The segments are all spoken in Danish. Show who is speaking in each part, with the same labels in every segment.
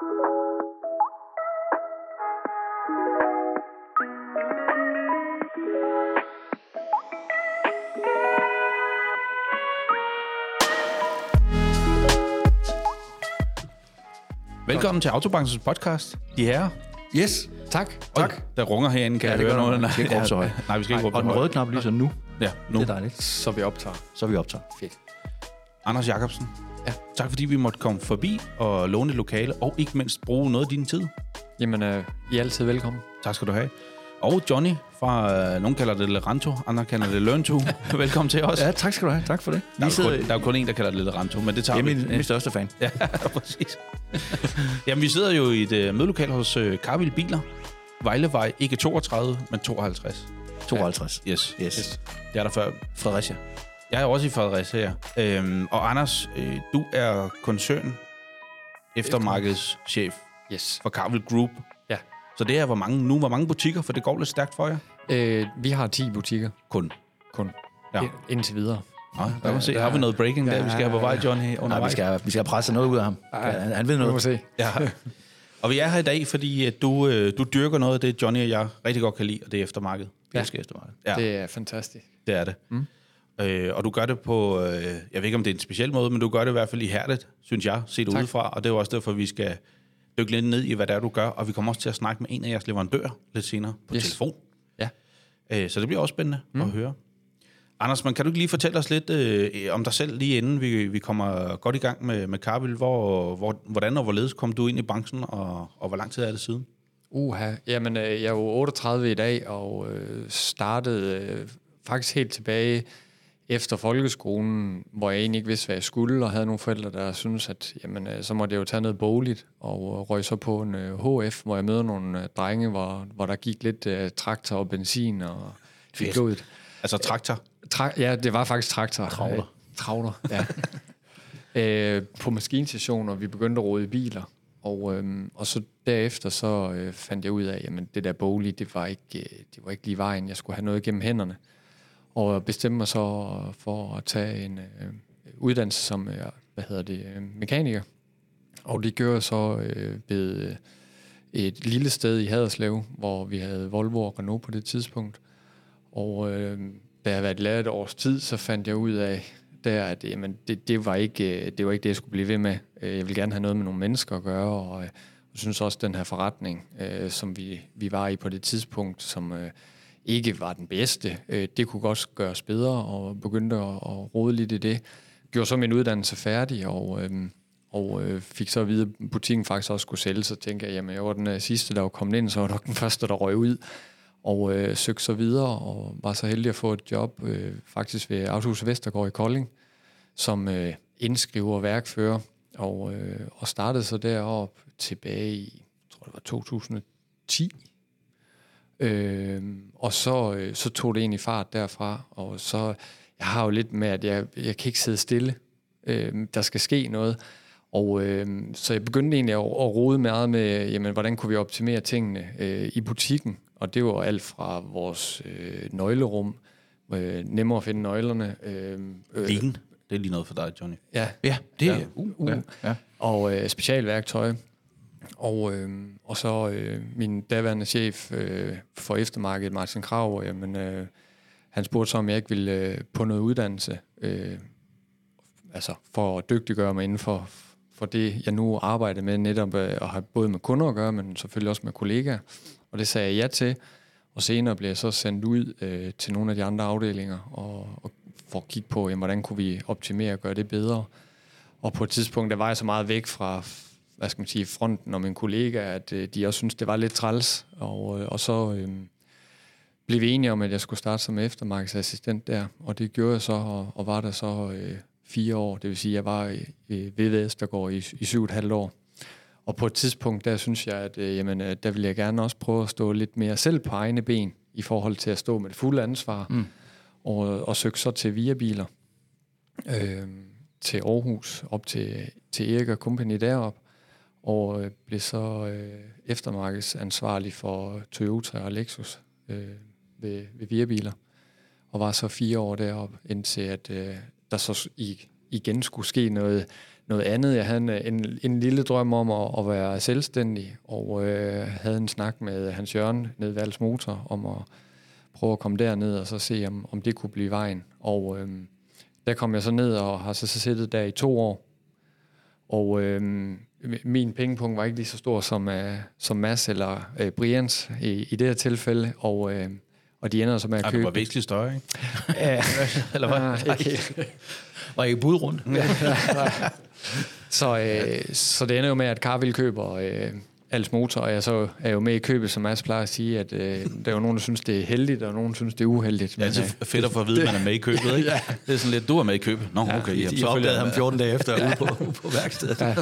Speaker 1: Velkommen til Autobankens podcast. De her.
Speaker 2: Yes, tak.
Speaker 1: Tak. Der runger herinde, kan
Speaker 2: Ja,
Speaker 1: jeg
Speaker 2: det
Speaker 1: høre noget.
Speaker 2: der. Vi skal ikke råbe så højt.
Speaker 1: Nej, vi skal ikke råbe
Speaker 2: Og
Speaker 1: så
Speaker 2: den røde knap lyser nu.
Speaker 1: Ja, nu.
Speaker 2: Det er dejligt.
Speaker 3: Så vi optager.
Speaker 2: Så vi optager.
Speaker 3: Fedt.
Speaker 1: Anders Jacobsen.
Speaker 3: Ja.
Speaker 1: Tak fordi vi måtte komme forbi og låne et lokale, og ikke mindst bruge noget af din tid.
Speaker 3: Jamen, øh, I er altid velkommen.
Speaker 1: Tak skal du have. Og Johnny fra, øh, nogen kalder det Leranto, andre kalder det Lønto. Velkommen til os.
Speaker 2: Ja, tak skal du have. Tak for det.
Speaker 1: Der er,
Speaker 2: sidder,
Speaker 1: kun, der er jo kun en, der kalder det Leranto, men det tager
Speaker 2: er
Speaker 1: vi.
Speaker 2: min, min største fan.
Speaker 1: Ja, præcis. Jamen, vi sidder jo i et øh, mødelokal hos øh, Carville Biler. Vejlevej, ikke 32, men 52.
Speaker 2: 52.
Speaker 1: Yes.
Speaker 2: Yes.
Speaker 1: Det er der før.
Speaker 2: Fredericia.
Speaker 1: Jeg er også i Fredericia her. Øhm, og Anders, øh, du er koncern eftermarkedschef
Speaker 3: Yes.
Speaker 1: for Carvel Group.
Speaker 3: Ja.
Speaker 1: Så det er hvor mange, nu hvor mange butikker, for det går lidt stærkt for jer?
Speaker 3: Øh, vi har 10 butikker
Speaker 1: Kun.
Speaker 3: kun.
Speaker 1: Ja.
Speaker 3: Ja. Indtil videre.
Speaker 1: Nej, der må se.
Speaker 3: der-
Speaker 1: Har vi noget breaking der, vi skal have på vej, Johnny,
Speaker 2: Nej, vi skal, vi skal presse noget ud af ham. Han, han ved
Speaker 3: Vi må
Speaker 2: noget.
Speaker 3: se.
Speaker 1: Ja. Og vi er her i dag, fordi at du, øh, du dyrker noget af det, Johnny og jeg rigtig godt kan lide, og det er eftermarked.
Speaker 2: Jeg skal efter mig.
Speaker 1: Ja, det,
Speaker 3: Det er fantastisk.
Speaker 1: det er det. Mm. Øh, og du gør det på, øh, jeg ved ikke om det er en speciel måde, men du gør det i hvert fald ihærdigt, synes jeg, set
Speaker 3: Tak.
Speaker 1: udefra. Og det er jo også derfor, vi skal dykke lidt ned i, hvad det er, du gør. Og vi kommer også til at snakke med en af jeres leverandører lidt senere på
Speaker 3: Yes.
Speaker 1: telefon.
Speaker 3: Ja.
Speaker 1: Øh, så det bliver også spændende mm. at høre. Anders, man kan du ikke lige fortælle os lidt øh, om dig selv, lige inden vi, vi kommer godt i gang med, med Carville? Hvor, hvor, hvordan og hvorledes kom du ind i branchen, og, og hvor lang tid er det siden?
Speaker 3: Uha. Jamen, øh, jeg er jo 38 i dag, og øh, startede øh, faktisk helt tilbage efter folkeskolen, hvor jeg egentlig ikke vidste, hvad jeg skulle, og havde nogle forældre, der syntes, at jamen, øh, så måtte jeg jo tage noget bogligt, og øh, røg så på en øh, HF, hvor jeg møder nogle øh, drenge, hvor, hvor der gik lidt øh, traktor og benzin og
Speaker 1: Fedt.
Speaker 3: blodet.
Speaker 1: Altså traktor.
Speaker 3: Tra- ja, det var faktisk traktor.
Speaker 1: Travler.
Speaker 3: Øh, travler, ja. øh, på maskinstationer, vi begyndte at rode i biler. Og, øhm, og så derefter så øh, fandt jeg ud af, at det der bolig, det var, ikke, øh, det var ikke lige vejen. Jeg skulle have noget gennem hænderne. Og bestemte mig så for at tage en øh, uddannelse som øh, hvad hedder det, øh, mekaniker. Og det gjorde jeg så øh, ved øh, et lille sted i Haderslev, hvor vi havde Volvo og Renault på det tidspunkt. Og øh, da jeg havde været lærer et års tid, så fandt jeg ud af, der, at øh, jamen, det, det, var ikke, øh, det var ikke det, jeg skulle blive ved med. Øh, jeg ville gerne have noget med nogle mennesker at gøre, og jeg synes også, at den her forretning, øh, som vi, vi var i på det tidspunkt, som øh, ikke var den bedste, øh, det kunne godt gøres bedre, og begyndte at, at rode lidt i det. Gjorde så min uddannelse færdig, og, øh, og øh, fik så at vide, at butikken faktisk også skulle sælge, så tænkte jeg, jamen jeg var den øh, sidste, der var kommet ind, så var nok den første, der røg ud og øh, søgte så videre, og var så heldig at få et job øh, faktisk ved Autohuset Vestergaard i Kolding, som øh, indskriver og værkfører, og, øh, og startede så derop tilbage i, jeg tror det var 2010. Øh, og så, øh, så tog det egentlig fart derfra, og så, jeg har jo lidt med, at jeg, jeg kan ikke sidde stille. Øh, der skal ske noget. Og øh, så jeg begyndte egentlig at, at rode meget med, jamen, hvordan kunne vi optimere tingene øh, i butikken. Og det var alt fra vores øh, nøglerum, øh, nemmere at finde nøglerne. Øh, øh,
Speaker 1: Lean. Det er lige noget for dig, Johnny.
Speaker 3: ja,
Speaker 2: Ja, det er...
Speaker 1: Ja.
Speaker 2: Uh, uh, ja. ja.
Speaker 3: og øh, specialværktøj. Og, øh, og så øh, min daværende chef øh, for eftermarkedet, Martin Krav, jamen, øh, han spurgte så, om jeg ikke ville øh, på noget uddannelse, øh, altså for at dygtiggøre mig inden for, for det, jeg nu arbejder med, netop øh, at have både med kunder at gøre, men selvfølgelig også med kollegaer. Og det sagde jeg ja til, og senere blev jeg så sendt ud øh, til nogle af de andre afdelinger, og, og for at kigge på, jamen, hvordan kunne vi optimere og gøre det bedre. Og på et tidspunkt, der var jeg så meget væk fra hvad skal man sige, fronten og min kollega, at øh, de også synes det var lidt træls. Og, øh, og så øh, blev vi enige om, at jeg skulle starte som eftermarkedsassistent der. Og det gjorde jeg så, og, og var der så øh, fire år. Det vil sige, at jeg var VVS, der går i, i syv og et halvt år. Og på et tidspunkt, der synes jeg, at øh, jamen, øh, der vil jeg gerne også prøve at stå lidt mere selv på egne ben, i forhold til at stå med det fulde ansvar. Mm. Og, og søge så til via-biler øh, til Aarhus, op til, til Erik og Company derop, og øh, blev så øh, eftermarkedsansvarlig for Toyota og Lexus øh, ved, ved Viabiler, og var så fire år deroppe, indtil at øh, der så i, igen skulle ske noget, noget andet. Jeg havde en, en, en lille drøm om at, at være selvstændig, og øh, havde en snak med Hans Jørgen nede ved Motor om at prøve at komme derned og så se, om, om det kunne blive vejen. Og øh, der kom jeg så ned og har så, så siddet der i to år. Og øh, min pengepunkt var ikke lige så stor som, uh, som Mads eller uh, Brians i, i det her tilfælde. Og, uh, og de ender så med at købe...
Speaker 1: det var væsentligt større, ikke?
Speaker 3: Ja,
Speaker 1: Eller hvad?
Speaker 3: ah, ikke.
Speaker 2: Var I budrundt?
Speaker 3: Så, øh, så det ender jo med, at Carvill køber øh, Als Motor, og jeg så er jo med i købet, som Mads plejer at sige, at øh, der er jo nogen, der synes, det er heldigt, og nogen, synes, det er uheldigt.
Speaker 1: Det er
Speaker 3: øh,
Speaker 1: fedt at få at vide, at man er med i købet, ikke? ja. Det er sådan lidt, du er med i købet. Nå, okay.
Speaker 2: I
Speaker 1: så
Speaker 2: opdagede ham
Speaker 1: jeg
Speaker 2: 14 dage efter ude på, ude på værkstedet.
Speaker 3: Ja.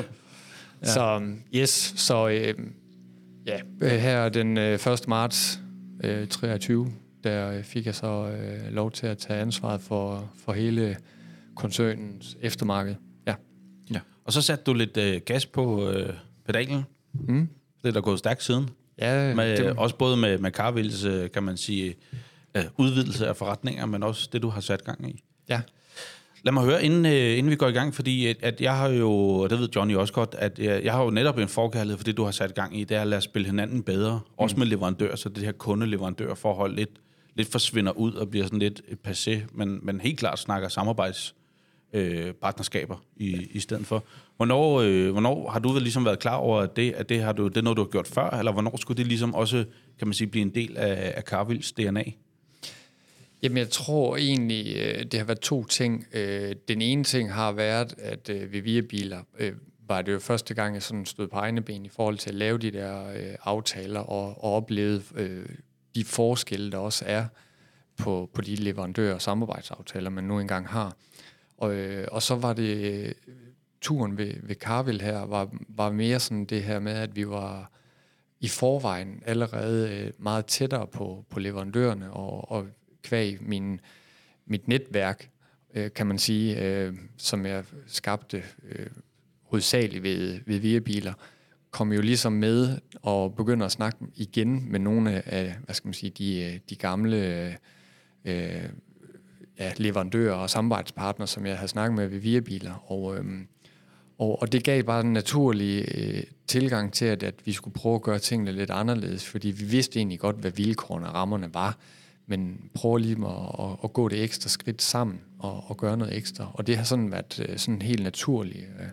Speaker 3: Ja. Så yes, så øh, ja, her den øh, 1. marts øh, 23, der øh, fik jeg så øh, lov til at tage ansvaret for, for hele koncernens eftermarked. Ja.
Speaker 1: Ja. Og så satte du lidt øh, gas på øh, pedalen.
Speaker 3: Mm.
Speaker 1: Det er der gået stærkt siden.
Speaker 3: Ja,
Speaker 1: Med,
Speaker 3: det,
Speaker 1: også både med, med Carvilles, øh, kan man sige, øh, udvidelse af forretninger, men også det, du har sat gang i.
Speaker 3: ja.
Speaker 1: Lad mig høre, inden, øh, inden vi går i gang, fordi at, at jeg har jo, og det ved Johnny også godt, at jeg, jeg har jo netop en forkærlighed for det, du har sat gang i, det er at lade spille hinanden bedre, mm. også med leverandør, så det her kunde-leverandør-forhold lidt, lidt forsvinder ud og bliver sådan lidt et passé, men, men helt klart snakker samarbejds øh, partnerskaber i, i stedet for. Hvornår, øh, hvornår har du vel ligesom været klar over, at det, at det, har du, det er noget, du har gjort før, eller hvornår skulle det ligesom også, kan man sige, blive en del af, af Carvilles DNA?
Speaker 3: Jamen, jeg tror egentlig, øh, det har været to ting. Øh, den ene ting har været, at øh, vi ved Via-biler var det jo første gang, jeg sådan stod på egne ben i forhold til at lave de der aftaler og, og opleve de forskelle, der også er på, på de leverandører og samarbejdsaftaler, man nu engang har. Og, og så var det turen ved, ved Carville her, var, var mere sådan det her med, at vi var i forvejen allerede meget tættere på, på leverandørerne, og, og kvæg min, mit netværk, øh, kan man sige, øh, som jeg skabte øh, hovedsageligt ved, ved Viabiler, kom jo ligesom med og begynder at snakke igen med nogle af, hvad skal man sige, de, de gamle øh, ja, leverandører og samarbejdspartnere, som jeg havde snakket med ved biler. Og, øh, og, og det gav bare en naturlig øh, tilgang til, at, at vi skulle prøve at gøre tingene lidt anderledes, fordi vi vidste egentlig godt, hvad vilkårene og rammerne var, men prøve lige at, at, at gå det ekstra skridt sammen og, og gøre noget ekstra. Og det har sådan været øh, sådan en helt naturlig øh,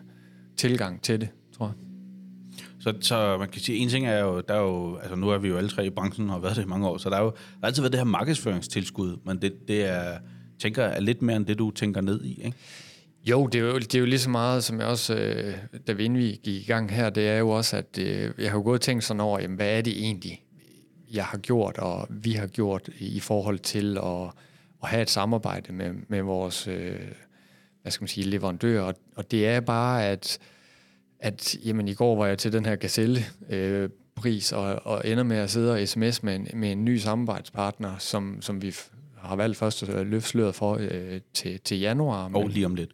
Speaker 3: tilgang til det, tror jeg.
Speaker 1: Så, så man kan sige, en ting er jo, der er jo, altså nu er vi jo alle tre i branchen og har været det i mange år, så der er jo der har altid været det her markedsføringstilskud, men det, det er, tænker er lidt mere end det, du tænker ned i, ikke?
Speaker 3: Jo, det er jo, det er jo lige så meget, som jeg også, øh, da vi inden vi gik i gang her, det er jo også, at øh, jeg har jo gået og tænkt sådan over, jamen, hvad er det egentlig, jeg har gjort, og vi har gjort i forhold til at, at have et samarbejde med, med vores, øh, hvad skal man sige, leverandører. Og, og det er bare, at, at jamen, i går var jeg til den her Gazelle øh, pris, og, og ender med at sidde og sms med en, med en ny samarbejdspartner, som, som vi har valgt først at løfte sløret for øh, til, til januar.
Speaker 1: Og
Speaker 3: Men-
Speaker 1: lige om lidt.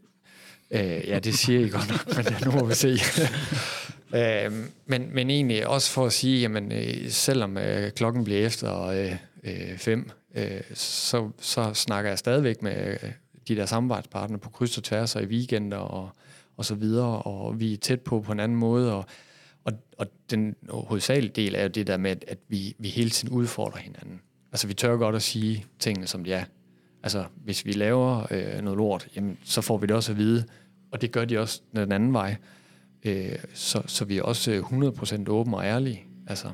Speaker 3: Øh, ja, det siger I godt nok, men nu må vi se. øh, men, men egentlig også for at sige, jamen, øh, selvom øh, klokken bliver efter øh, øh, fem, øh, så, så snakker jeg stadigvæk med øh, de der samarbejdspartnere på kryds og tværs og i weekender og, og så videre, og vi er tæt på på en anden måde, og, og, og den hovedsagelige del er jo det der med, at, at vi, vi hele tiden udfordrer hinanden. Altså, vi tør godt at sige tingene, som de er. Altså, hvis vi laver øh, noget lort, jamen, så får vi det også at vide, og det gør de også den anden vej. Øh, så, så vi er også øh, 100% åbne og ærlige. Altså,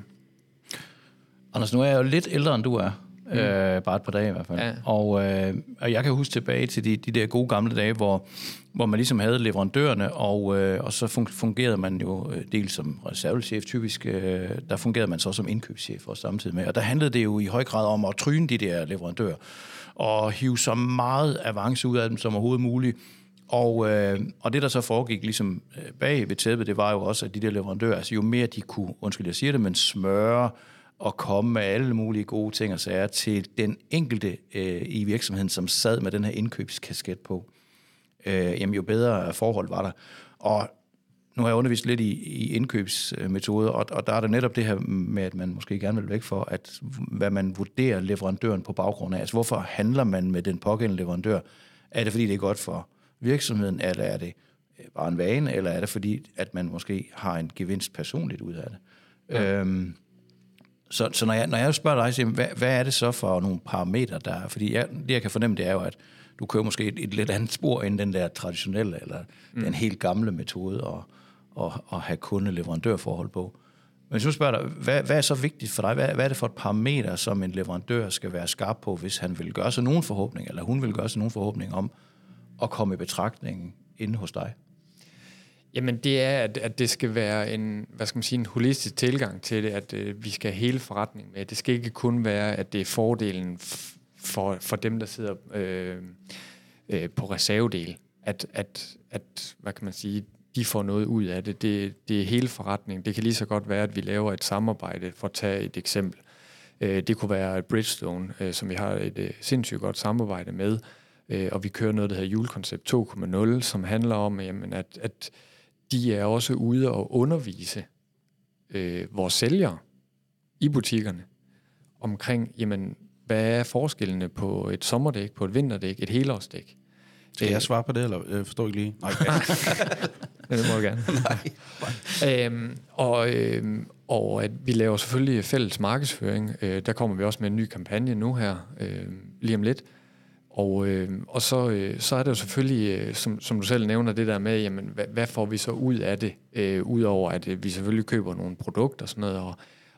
Speaker 2: Anders, nu er jeg jo lidt ældre, end du er. Mm. Øh, bare et par dage i hvert fald.
Speaker 3: Ja.
Speaker 2: Og, øh, og jeg kan huske tilbage til de, de der gode gamle dage, hvor, hvor man ligesom havde leverandørerne, og, øh, og så fun- fungerede man jo øh, dels som reservechef typisk, øh, der fungerede man så som indkøbschef også samtidig med. Og der handlede det jo i høj grad om at tryne de der leverandører, og hive så meget avance ud af dem som overhovedet muligt. Og, øh, og det, der så foregik ligesom øh, bag ved tæppet, det var jo også, at de der leverandører, altså jo mere de kunne, undskyld, jeg siger det, men smøre og komme med alle mulige gode ting og sager til den enkelte øh, i virksomheden, som sad med den her indkøbskasket på, øh, jamen jo bedre forhold var der. Og nu har jeg undervist lidt i, i indkøbsmetoder, og, og der er det netop det her med, at man måske gerne vil væk for, at hvad man vurderer leverandøren på baggrund af. Altså hvorfor handler man med den pågældende leverandør? Er det fordi, det er godt for virksomheden, eller er det øh, bare en vane, eller er det fordi, at man måske har en gevinst personligt ud af det? Ja. Øhm, så, så når, jeg, når jeg spørger dig, siger, hvad, hvad er det så for nogle parametre, der er? Fordi jeg, det, jeg kan fornemme, det er jo, at du kører måske et, et lidt andet spor end den der traditionelle, eller mm. den helt gamle metode at, at, at have kunde-leverandørforhold på. Men hvis du spørger dig, hvad, hvad er så vigtigt for dig? Hvad, hvad er det for et parameter, som en leverandør skal være skarp på, hvis han vil gøre sig nogen forhåbning, eller hun vil gøre sig nogen forhåbning om at komme i betragtning inde hos dig?
Speaker 3: Jamen det er, at, at det skal være en, hvad skal man sige, en holistisk tilgang til det, at øh, vi skal have hele forretningen med. Det skal ikke kun være, at det er fordelen for, for dem, der sidder øh, øh, på reservedel, at, at, at, hvad kan man sige, de får noget ud af det. det. Det er hele forretningen. Det kan lige så godt være, at vi laver et samarbejde, for at tage et eksempel. Øh, det kunne være Bridgestone, øh, som vi har et øh, sindssygt godt samarbejde med, øh, og vi kører noget, der hedder Julekoncept 2.0, som handler om, jamen, at, at de er også ude og undervise øh, vores sælgere i butikkerne omkring, jamen, hvad er forskellene på et sommerdæk, på et vinterdæk, et helårsdæk?
Speaker 1: Skal jeg svare på det, eller jeg forstår ikke lige?
Speaker 3: Nej, det må du gerne. Nej. Øhm, og, øhm, og at vi laver selvfølgelig fælles markedsføring. Øh, der kommer vi også med en ny kampagne nu her, øh, lige om lidt. Og, øh, og så, øh, så er det jo selvfølgelig, øh, som, som du selv nævner, det der med, jamen, hvad, hvad får vi så ud af det? Øh, Udover at øh, vi selvfølgelig køber nogle produkter og sådan noget, og,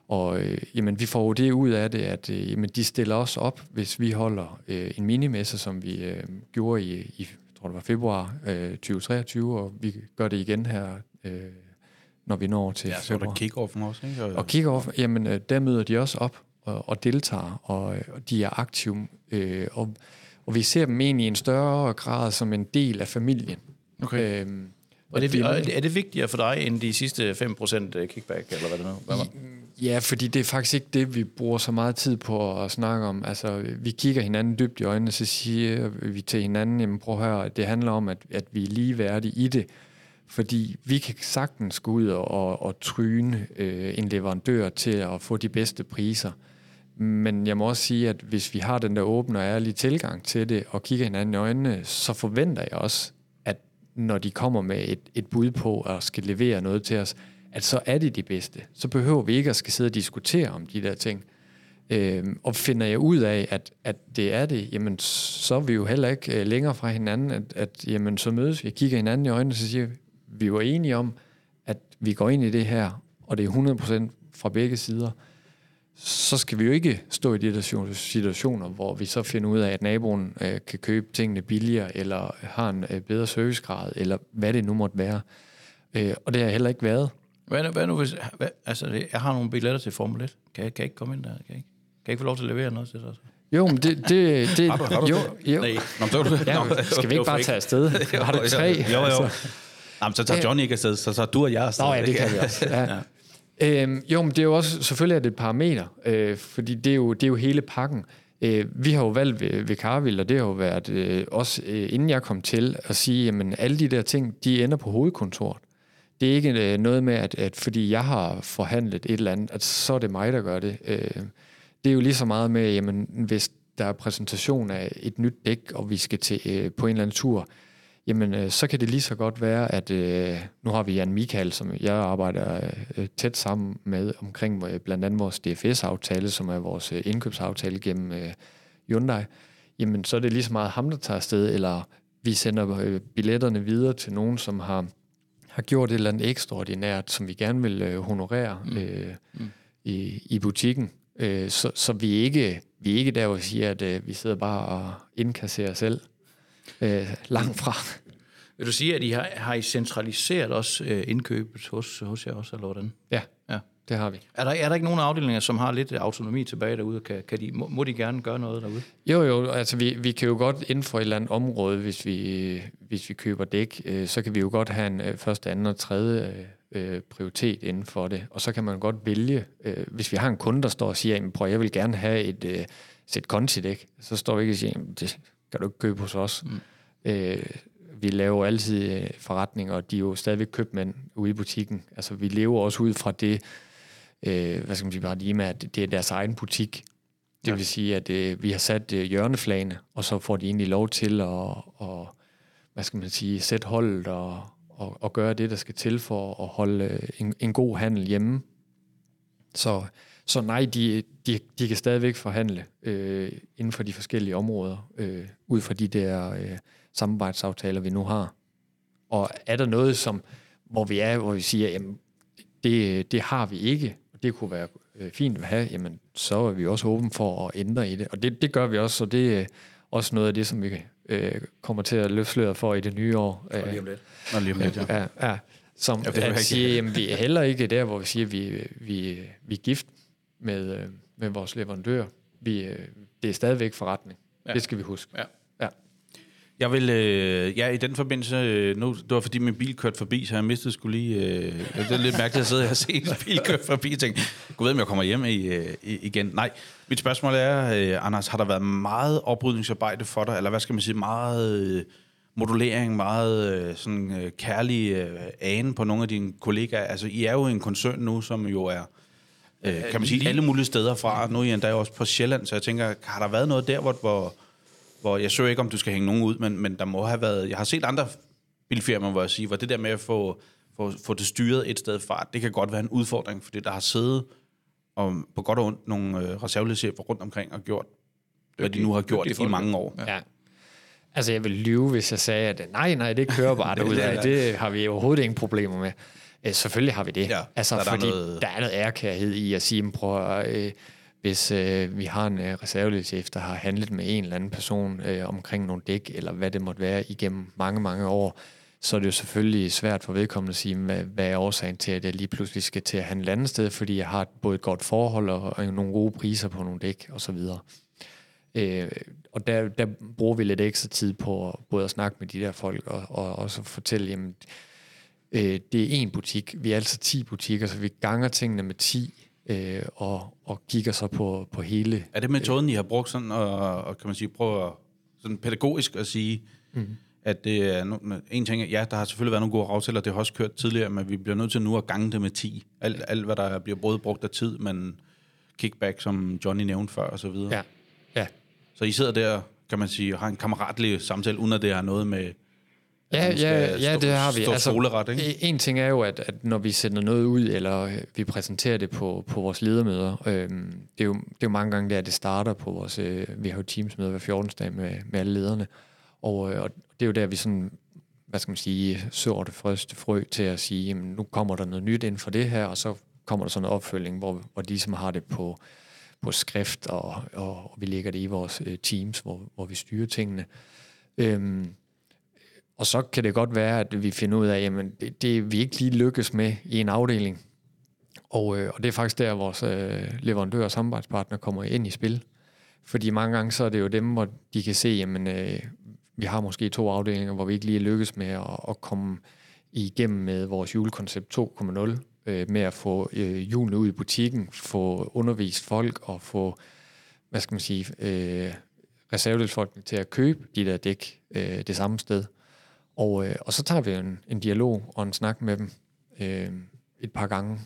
Speaker 3: og øh, jamen, vi får jo det ud af det, at øh, jamen, de stiller os op, hvis vi holder øh, en minimesse, som vi øh, gjorde i, i tror det var februar øh, 2023, og vi gør det igen her, øh, når vi når til
Speaker 1: ja,
Speaker 3: februar.
Speaker 1: så er der kick-off også, ikke? Og,
Speaker 3: og kick-off, jamen, øh, der møder de også op og, og deltager, og, og de er aktive, øh, og og vi ser dem egentlig i en større grad som en del af familien.
Speaker 2: Okay. Øhm, er, det, er det vigtigere for dig end de sidste 5% kickback, eller hvad det nu? Hvad
Speaker 3: ja, fordi det er faktisk ikke det, vi bruger så meget tid på at snakke om. Altså, vi kigger hinanden dybt i øjnene, så siger vi til hinanden, jamen prøv at høre, det handler om, at, at vi er ligeværdige i det. Fordi vi kan sagtens gå ud og, og, og tryne øh, en leverandør til at få de bedste priser. Men jeg må også sige, at hvis vi har den der åbne og ærlige tilgang til det, og kigger hinanden i øjnene, så forventer jeg også, at når de kommer med et, et bud på at skal levere noget til os, at så er det de bedste. Så behøver vi ikke at skal sidde og diskutere om de der ting. Øhm, og finder jeg ud af, at, at det er det, jamen så er vi jo heller ikke øh, længere fra hinanden, at, at jamen, så mødes vi, kigger hinanden i øjnene, og så siger vi, vi var enige om, at vi går ind i det her, og det er 100% fra begge sider så skal vi jo ikke stå i de der situationer, hvor vi så finder ud af, at naboen øh, kan købe tingene billigere, eller har en øh, bedre servicegrad, eller hvad det nu måtte være. Øh, og det har heller ikke været.
Speaker 2: Hvad hvad nu hvis... Hvad, altså, jeg har nogle billetter til Formel 1. Kan jeg, kan jeg ikke komme ind der? Kan jeg ikke, kan jeg ikke få lov til at levere noget til dig?
Speaker 3: Jo, men det... det, det
Speaker 1: har du, har du
Speaker 3: jo,
Speaker 1: det?
Speaker 3: jo.
Speaker 1: Nej. Nå, så du,
Speaker 3: ja, skal vi ikke bare tage afsted? Har du tre?
Speaker 1: Jo, jo. Altså. Jamen, så tager Johnny ikke afsted, så tager du og jeg afsted.
Speaker 3: Nå ja, det kan vi også. Ja. ja. Øhm, jo, men det er jo også, selvfølgelig er det et parameter, øh, fordi det er, jo, det er jo hele pakken. Øh, vi har jo valgt ved, ved Carvild, og det har jo været øh, også øh, inden jeg kom til, at sige, at alle de der ting, de ender på hovedkontoret. Det er ikke øh, noget med, at, at fordi jeg har forhandlet et eller andet, at så er det mig, der gør det. Øh, det er jo lige så meget med, jamen, hvis der er præsentation af et nyt dæk, og vi skal til øh, på en eller anden tur, jamen øh, så kan det lige så godt være, at øh, nu har vi Jan Michael, som jeg arbejder øh, tæt sammen med omkring øh, blandt andet vores DFS-aftale, som er vores øh, indkøbsaftale gennem øh, Hyundai. Jamen så er det lige så meget ham, der tager afsted, eller vi sender øh, billetterne videre til nogen, som har, har gjort et eller andet ekstraordinært, som vi gerne vil øh, honorere mm. Øh, mm. I, i butikken. Øh, så, så vi er ikke vi er ikke der, hvor vi siger, at øh, vi sidder bare og indkasserer selv øh, langt fra.
Speaker 2: Vil du sige, at I har, har I centraliseret også øh, indkøbet hos, hos jer også, eller hvordan?
Speaker 3: Ja, ja, det har vi.
Speaker 2: Er der, er der ikke nogen afdelinger, som har lidt autonomi tilbage derude? Kan, kan de, må, må de gerne gøre noget derude?
Speaker 3: Jo, jo, altså vi, vi kan jo godt inden for et eller andet område, hvis vi, hvis vi køber dæk, øh, så kan vi jo godt have en øh, første, anden og tredje øh, prioritet inden for det. Og så kan man godt vælge, øh, hvis vi har en kunde, der står og siger, prøv, jeg vil gerne have et øh, sæt kontidæk, så står vi ikke og siger, det kan du ikke købe hos os. Mm. Øh, vi laver altid øh, forretninger, og de er jo stadigvæk købmænd ude i butikken. Altså, vi lever også ud fra det, øh, hvad skal man sige, paradigme, at det er deres egen butik. Det ja. vil sige, at øh, vi har sat øh, hjørneflagene, og så får de egentlig lov til at, og, hvad skal man sige, sætte holdet og, og, og gøre det, der skal til for at holde øh, en, en god handel hjemme. Så, så nej, de, de, de kan stadigvæk forhandle øh, inden for de forskellige områder, øh, ud fra de der øh, samarbejdsaftaler, vi nu har. Og er der noget, som, hvor vi er, hvor vi siger, jamen, det, det har vi ikke, og det kunne være øh, fint at have, jamen, så er vi også åbne for at ændre i det. Og det, det gør vi også, så det er også noget af det, som vi øh, kommer til at løfte sløret for i det nye år.
Speaker 2: Og lige om lidt.
Speaker 1: Nå, lige om lidt, ja.
Speaker 3: Ja, ja. Som
Speaker 1: Ja,
Speaker 3: at sige, jamen, vi er heller ikke der, hvor vi siger, at vi, vi, vi er gift med, øh, med vores leverandør. Vi, øh, det er stadigvæk forretning.
Speaker 2: Ja.
Speaker 3: Det skal vi huske.
Speaker 2: Ja.
Speaker 3: Ja.
Speaker 1: Jeg vil, øh, ja, i den forbindelse, øh, nu, det var fordi min bil kørte forbi, så jeg mistede skulle lige, øh, det er lidt mærkeligt at sidde her og se en bil køre forbi og tænke, gud ved, om jeg kommer hjem i, øh, igen. Nej, mit spørgsmål er, øh, Anders, har der været meget oprydningsarbejde for dig, eller hvad skal man sige, meget øh, modulering, meget øh, sådan øh, kærlig øh, ane på nogle af dine kollegaer? Altså, I er jo en koncern nu, som jo er, øh, kan man sige, alle mulige steder fra. Nu er I endda også på Sjælland, så jeg tænker, har der været noget der, hvor, hvor hvor jeg søger ikke, om du skal hænge nogen ud, men, men der må have været... Jeg har set andre bilfirmaer, hvor jeg siger, hvor det der med at få, få, få det styret et sted fra, det kan godt være en udfordring, fordi der har siddet og på godt og ondt nogle øh, reserveledschefer rundt omkring og gjort, hvad de nu har gjort i mange år.
Speaker 3: Ja. Altså, jeg vil lyve, hvis jeg sagde, at nej, nej, det kører bare derudad. Det har vi overhovedet ingen problemer med. Øh, selvfølgelig har vi det.
Speaker 1: Ja,
Speaker 3: altså,
Speaker 1: der er der
Speaker 3: fordi
Speaker 1: noget-
Speaker 3: der er noget ærkærhed i at sige, prøv at, øh, hvis øh, vi har en øh, reserveledchef, der har handlet med en eller anden person øh, omkring nogle dæk, eller hvad det måtte være igennem mange, mange år, så er det jo selvfølgelig svært for vedkommende at sige, hvad, hvad er årsagen til, at jeg lige pludselig skal til at handle et andet sted, fordi jeg har både et godt forhold og, og nogle gode priser på nogle dæk osv. Øh, og der, der bruger vi lidt ekstra tid på både at snakke med de der folk og, og også fortælle, jamen, øh, det er en butik. Vi er altså 10 butikker, så vi ganger tingene med 10 øh, og, og kigger så på, på hele.
Speaker 1: Er det metoden, I har brugt sådan, og, og kan man sige, prøve at, sådan pædagogisk at sige, mm. at det er no- en ting, ja, der har selvfølgelig været nogle gode aftaler, det har også kørt tidligere, men vi bliver nødt til nu at gange det med 10. Alt, alt hvad der bliver både brugt af tid, men kickback, som Johnny nævnte før, og så videre.
Speaker 3: Ja, ja.
Speaker 1: Så I sidder der, kan man sige, og har en kammeratlig samtale, uden at det har noget med...
Speaker 3: Ja, ja, ja,
Speaker 1: stå-
Speaker 3: det har vi.
Speaker 1: stå soleret, ikke?
Speaker 3: e- En ting er jo, at, at når vi sender noget ud, eller øh, vi præsenterer det på, på vores ledermøder, øhm, det, er jo, det er jo mange gange der, det starter på vores... Øh, vi har jo teamsmøder hver 14. dag med, med alle lederne, og, øh, og det er jo der, vi sådan, hvad skal man sige, sår det første frø til at sige, jamen, nu kommer der noget nyt ind for det her, og så kommer der sådan en opfølging, hvor, hvor de som har det på, på skrift, og, og, og vi lægger det i vores øh, teams, hvor, hvor vi styrer tingene. Øhm, og så kan det godt være, at vi finder ud af, jamen det, det vi ikke lige lykkes med i en afdeling. Og, øh, og det er faktisk der, vores øh, leverandør og samarbejdspartner kommer ind i spil. Fordi mange gange så er det jo dem, hvor de kan se, jamen øh, vi har måske to afdelinger, hvor vi ikke lige lykkes med at, at komme igennem med vores julekoncept 2.0, øh, med at få øh, julen ud i butikken, få undervist folk og få, hvad skal man sige, øh, reservedelsfolkene til at købe de der dæk øh, det samme sted. Og, øh, og så tager vi en, en dialog og en snak med dem øh, et par gange,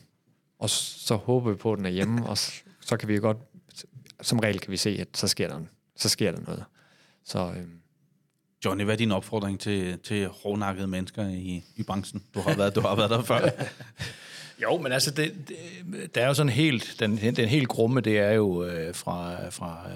Speaker 3: og så håber vi på, at den er hjemme, og så, så kan vi godt, som regel kan vi se, at så sker der, så sker der noget. Så øh,
Speaker 1: Johnny, hvad er din opfordring til, til hårdnakkede mennesker i, i branchen? Du har været, du har været der før.
Speaker 2: Jo, men altså, det, det, der er jo sådan helt, den, den helt grumme, det er jo øh, fra, fra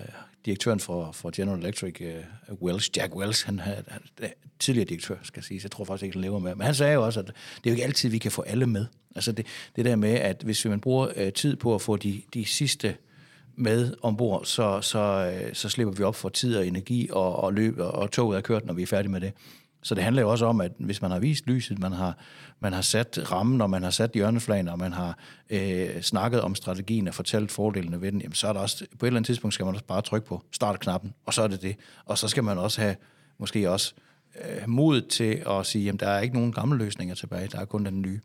Speaker 2: direktøren for, for General Electric, uh, Wells, Jack Wells, han, han, han tidligere direktør, skal jeg sige, så jeg tror faktisk ikke, han lever med. Men han sagde jo også, at det er jo ikke altid, vi kan få alle med. Altså det, det der med, at hvis man bruger uh, tid på at få de, de sidste med ombord, så, så, uh, så slipper vi op for tid og energi og, og løb, og, og toget er kørt, når vi er færdige med det. Så det handler jo også om, at hvis man har vist lyset, man har, man har sat rammen, og man har sat hjørneflagen, og man har øh, snakket om strategien og fortalt fordelene ved den, jamen, så er der også, på et eller andet tidspunkt skal man også bare trykke på startknappen, og så er det det. Og så skal man også have, måske også, øh, mod til at sige, jamen der er ikke nogen gamle løsninger tilbage, der er kun den nye.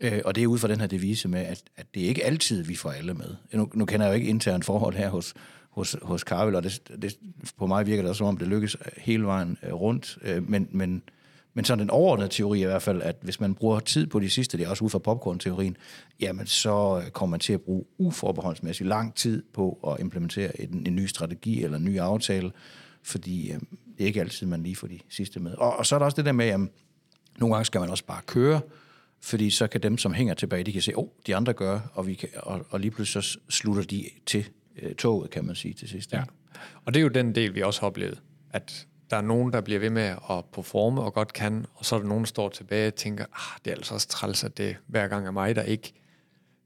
Speaker 2: Øh, og det er ud fra den her devise med, at, at det er ikke altid, vi får alle med. Nu, nu kender jeg jo ikke intern forhold her hos, hos, hos Carvel, og det, det, på mig virker det også som om, det lykkes hele vejen øh, rundt. Øh, men, men, men sådan den overordnede teori er i hvert fald, at hvis man bruger tid på de sidste, det er også ud fra popcorn-teorien, jamen så øh, kommer man til at bruge uforbeholdsmæssigt lang tid på at implementere en, en ny strategi eller en ny aftale, fordi øh, det er ikke altid, man lige får de sidste med. Og, og så er der også det der med, at Nogle gange skal man også bare køre, fordi så kan dem, som hænger tilbage, de kan se, åh, oh, de andre gør, og, vi kan, og, og lige pludselig så slutter de til øh, toget, kan man sige til sidst.
Speaker 3: Ja. Og det er jo den del, vi også har oplevet, at der er nogen, der bliver ved med at performe og godt kan, og så er der nogen, der står tilbage og tænker, ah, det er altså også træls, at det hver gang er mig, der ikke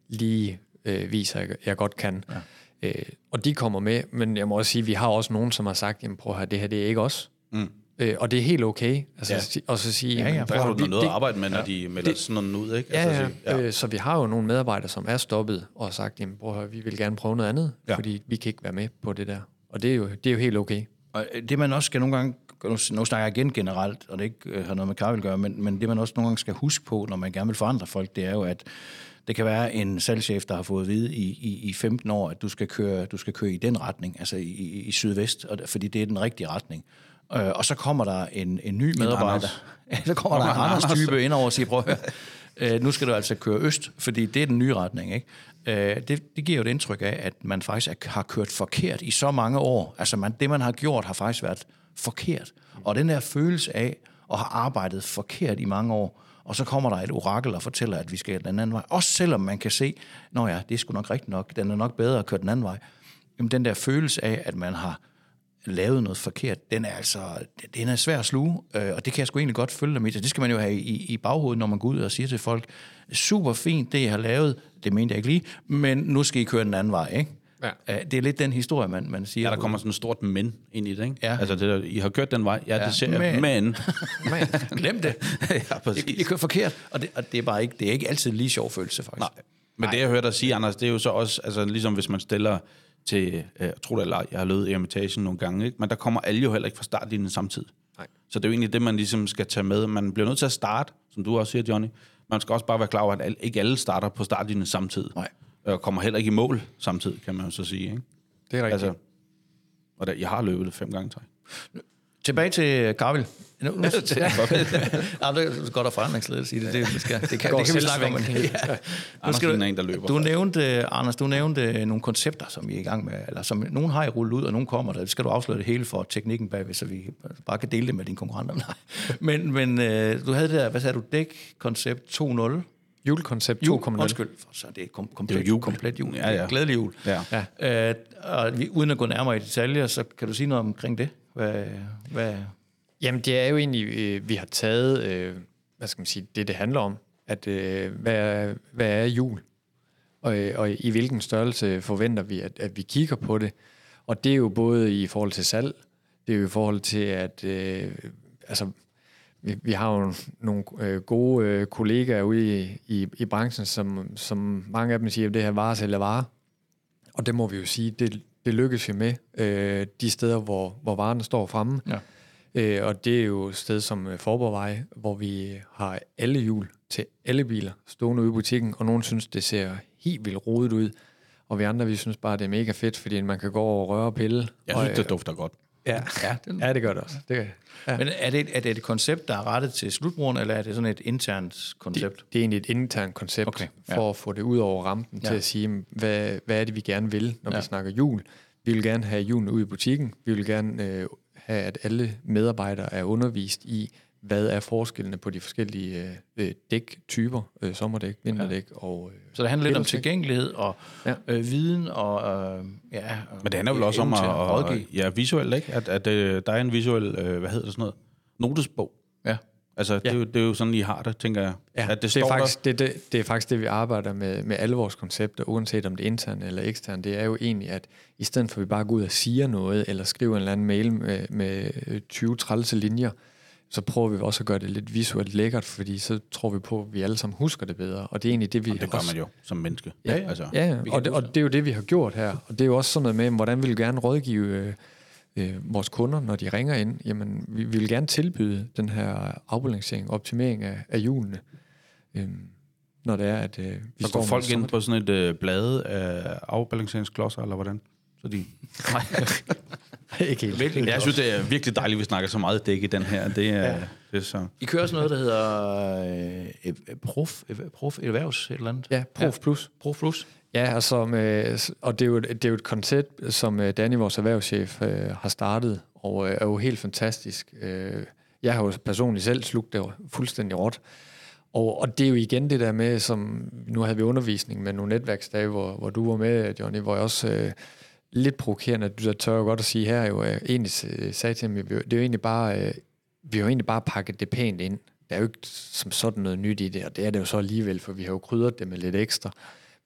Speaker 3: lige øh, viser, at jeg godt kan. Ja. Øh, og de kommer med, men jeg må også sige, at vi har også nogen, som har sagt, jamen prøv at høre, det her det er ikke os. Mm. Øh, og det er helt okay. Altså, ja. Og så sige,
Speaker 1: ja, ja, der har du noget at arbejde med, når ja, de melder det, sådan noget ud. Ikke?
Speaker 3: Ja, altså, ja. Ja. Øh, så vi har jo nogle medarbejdere, som er stoppet og har sagt, jamen prøv at høre, vi vil gerne prøve noget andet, ja. fordi vi kan ikke være med på det der. Og det er jo, det er jo helt okay.
Speaker 2: Og det man også skal nogle gange, nu, snakker jeg igen generelt, og det ikke øh, har noget med Karl at gøre, men, men det man også nogle gange skal huske på, når man gerne vil forandre folk, det er jo, at det kan være en salgschef, der har fået at vide i, i, i 15 år, at du skal køre, du skal køre i den retning, altså i, i sydvest, og, fordi det er den rigtige retning. Øh, og så kommer der en, en ny medarbejder. Ja, så kommer der en Anders type ind over og siger, prøv at høre, øh, nu skal du altså køre øst, fordi det er den nye retning. Ikke? Øh, det, det giver jo et indtryk af, at man faktisk har kørt forkert i så mange år. Altså man, det, man har gjort, har faktisk været forkert. Og den der følelse af at have arbejdet forkert i mange år, og så kommer der et orakel og fortæller, at vi skal den anden vej. Også selvom man kan se, nå ja, det er sgu nok rigtigt nok, den er nok bedre at køre den anden vej. Jamen den der følelse af, at man har lavet noget forkert, den er altså, den er svær at sluge, øh, og det kan jeg sgu egentlig godt følge dem i. Det skal man jo have i, i baghovedet, når man går ud og siger til folk, super fint, det jeg har lavet, det mente jeg ikke lige, men nu skal I køre den anden vej, ikke? Ja. Det er lidt den historie, man, man siger.
Speaker 1: Ja, der kommer sådan et stort men ind i det, ikke? Ja. Altså, det der, I har kørt den vej, ja, ja. det ser jeg, men... men.
Speaker 2: Glem det. ja, præcis. I, I kører forkert, og, det, og det, er bare ikke, det er ikke altid lige sjov følelse, faktisk. Nej.
Speaker 1: Men Nej. det, jeg hørte dig sige, Anders, det er jo så også, altså ligesom hvis man stiller til, øh, jeg tror det eller jeg har løbet Eremitagen nogle gange, ikke? men der kommer alle jo heller ikke fra startlinjen samtidig. Nej. Så det er jo egentlig det, man ligesom skal tage med. Man bliver nødt til at starte, som du også siger, Johnny. Man skal også bare være klar over, at ikke alle starter på startlinjen samtidig. Nej. Og kommer heller ikke i mål samtidig, kan man jo så sige. Ikke?
Speaker 3: Det er rigtigt. Altså,
Speaker 1: og der, jeg har løbet det fem gange, tror
Speaker 2: jeg. Tilbage til Karvel. Nu, nu, ja, det er godt at forandringsledelse i det. Det, det, skal, det, kan, det kan vi snakke om. Ja.
Speaker 1: Anders skal du, en, der løber.
Speaker 2: Du nævnte, Anders, du nævnte nogle koncepter, som vi er i gang med, eller som nogen har i rullet ud, og nogen kommer der. Skal du afsløre det hele for teknikken bagved, så vi bare kan dele det med dine konkurrenter? Nej. Men, men øh, du havde det der, hvad sagde du, dæk-koncept 2.0?
Speaker 3: Julekoncept 2.0. Jul,
Speaker 2: undskyld, så det er kom, komplet,
Speaker 1: det er jul.
Speaker 2: komplet jul.
Speaker 1: Ja, ja.
Speaker 2: Glædelig jul. Ja. ja. Øh, og vi, uden at gå nærmere i detaljer, så kan du sige noget omkring det? Hvad, hvad,
Speaker 3: Jamen, det er jo egentlig, øh, vi har taget, øh, hvad skal man sige, det det handler om, at øh, hvad, er, hvad er jul? Og, øh, og i hvilken størrelse forventer vi, at, at vi kigger på det? Og det er jo både i forhold til salg, det er jo i forhold til, at øh, altså, vi, vi har jo nogle øh, gode øh, kollegaer ude i, i, i branchen, som, som mange af dem siger, at det her varer eller vare. Og det må vi jo sige, det, det lykkes vi med øh, de steder, hvor, hvor varerne står fremme. Ja. Øh, og det er jo et sted som øh, Forborgvej, hvor vi har alle hjul til alle biler stående ude i butikken, og nogen synes, det ser helt vildt rodet ud. Og vi andre, vi synes bare, det er mega fedt, fordi man kan gå over og røre og pille.
Speaker 1: Jeg synes, og, det dufter godt.
Speaker 3: Ja, ja, det, ja, det gør det også. Det,
Speaker 2: ja. Men er det, er det et koncept, der er rettet til slutbrugeren, eller er det sådan et internt koncept?
Speaker 3: Det, det er egentlig et internt koncept, okay, ja. for at få det ud over rampen, ja. til at sige, hvad, hvad er det, vi gerne vil, når ja. vi snakker jul. Vi vil gerne have julen ud i butikken. Vi vil gerne øh, have, at alle medarbejdere er undervist i, hvad er forskellene på de forskellige øh, dæktyper, øh, sommerdæk, vinterdæk ja. og... Øh,
Speaker 2: så det handler lidt om tilgængelighed og ja. øh, viden og... Øh, ja,
Speaker 1: Men det handler vel også om at, at, at ja, visuelt, ikke? At, at øh, der er en visuel, øh, hvad hedder det sådan noget, notesbog. Ja. Altså, ja. det, er jo, det er jo sådan, I har det, tænker jeg.
Speaker 3: Ja, at det, det, er faktisk, det, det, det er faktisk det, vi arbejder med, med alle vores koncepter, uanset om det er intern eller ekstern. Det er jo egentlig, at i stedet for at vi bare går ud og siger noget, eller skriver en eller anden mail med, med 20 trælse linjer, så prøver vi også at gøre det lidt visuelt lækkert, fordi så tror vi på, at vi alle sammen husker det bedre. Og det er egentlig det, vi...
Speaker 1: Og det gør man jo som menneske.
Speaker 3: Ja, ja. Altså, ja, ja. Og, det, og det er jo det, vi har gjort her. Og det er jo også sådan noget med, hvordan vi vil gerne rådgive øh, øh, vores kunder, når de ringer ind. Jamen, vi, vi vil gerne tilbyde den her afbalancering, optimering af, af hjulene. Øh, når det er, at øh,
Speaker 1: vi så går folk ind på sådan et øh, blade af afbalanceringsklodser, eller hvordan? Så de... Nej.
Speaker 3: ikke helt. Virkelig
Speaker 1: jeg synes, det er virkelig dejligt, at vi snakker så meget dæk i den her. Det er, ja. det er så...
Speaker 2: I kører sådan noget, der hedder øh, Prof, Prof Erhvervs et eller andet?
Speaker 3: Ja, Prof Plus.
Speaker 2: Prof Plus.
Speaker 3: Ja, altså, med, og det er, jo, det er jo et koncept, som øh, Danny, vores erhvervschef, øh, har startet, og øh, er jo helt fantastisk. Øh, jeg har jo personligt selv slugt det fuldstændig råt. Og, og det er jo igen det der med, som nu havde vi undervisning med nogle netværksdage, hvor, hvor du var med, Johnny, hvor jeg også øh, lidt provokerende, du der tør godt at sige her, jo øh, egentlig sagde til ham, det er jo egentlig bare, øh, vi har jo egentlig bare pakket det pænt ind. Der er jo ikke som sådan noget nyt i det, og det er det jo så alligevel, for vi har jo krydret det med lidt ekstra.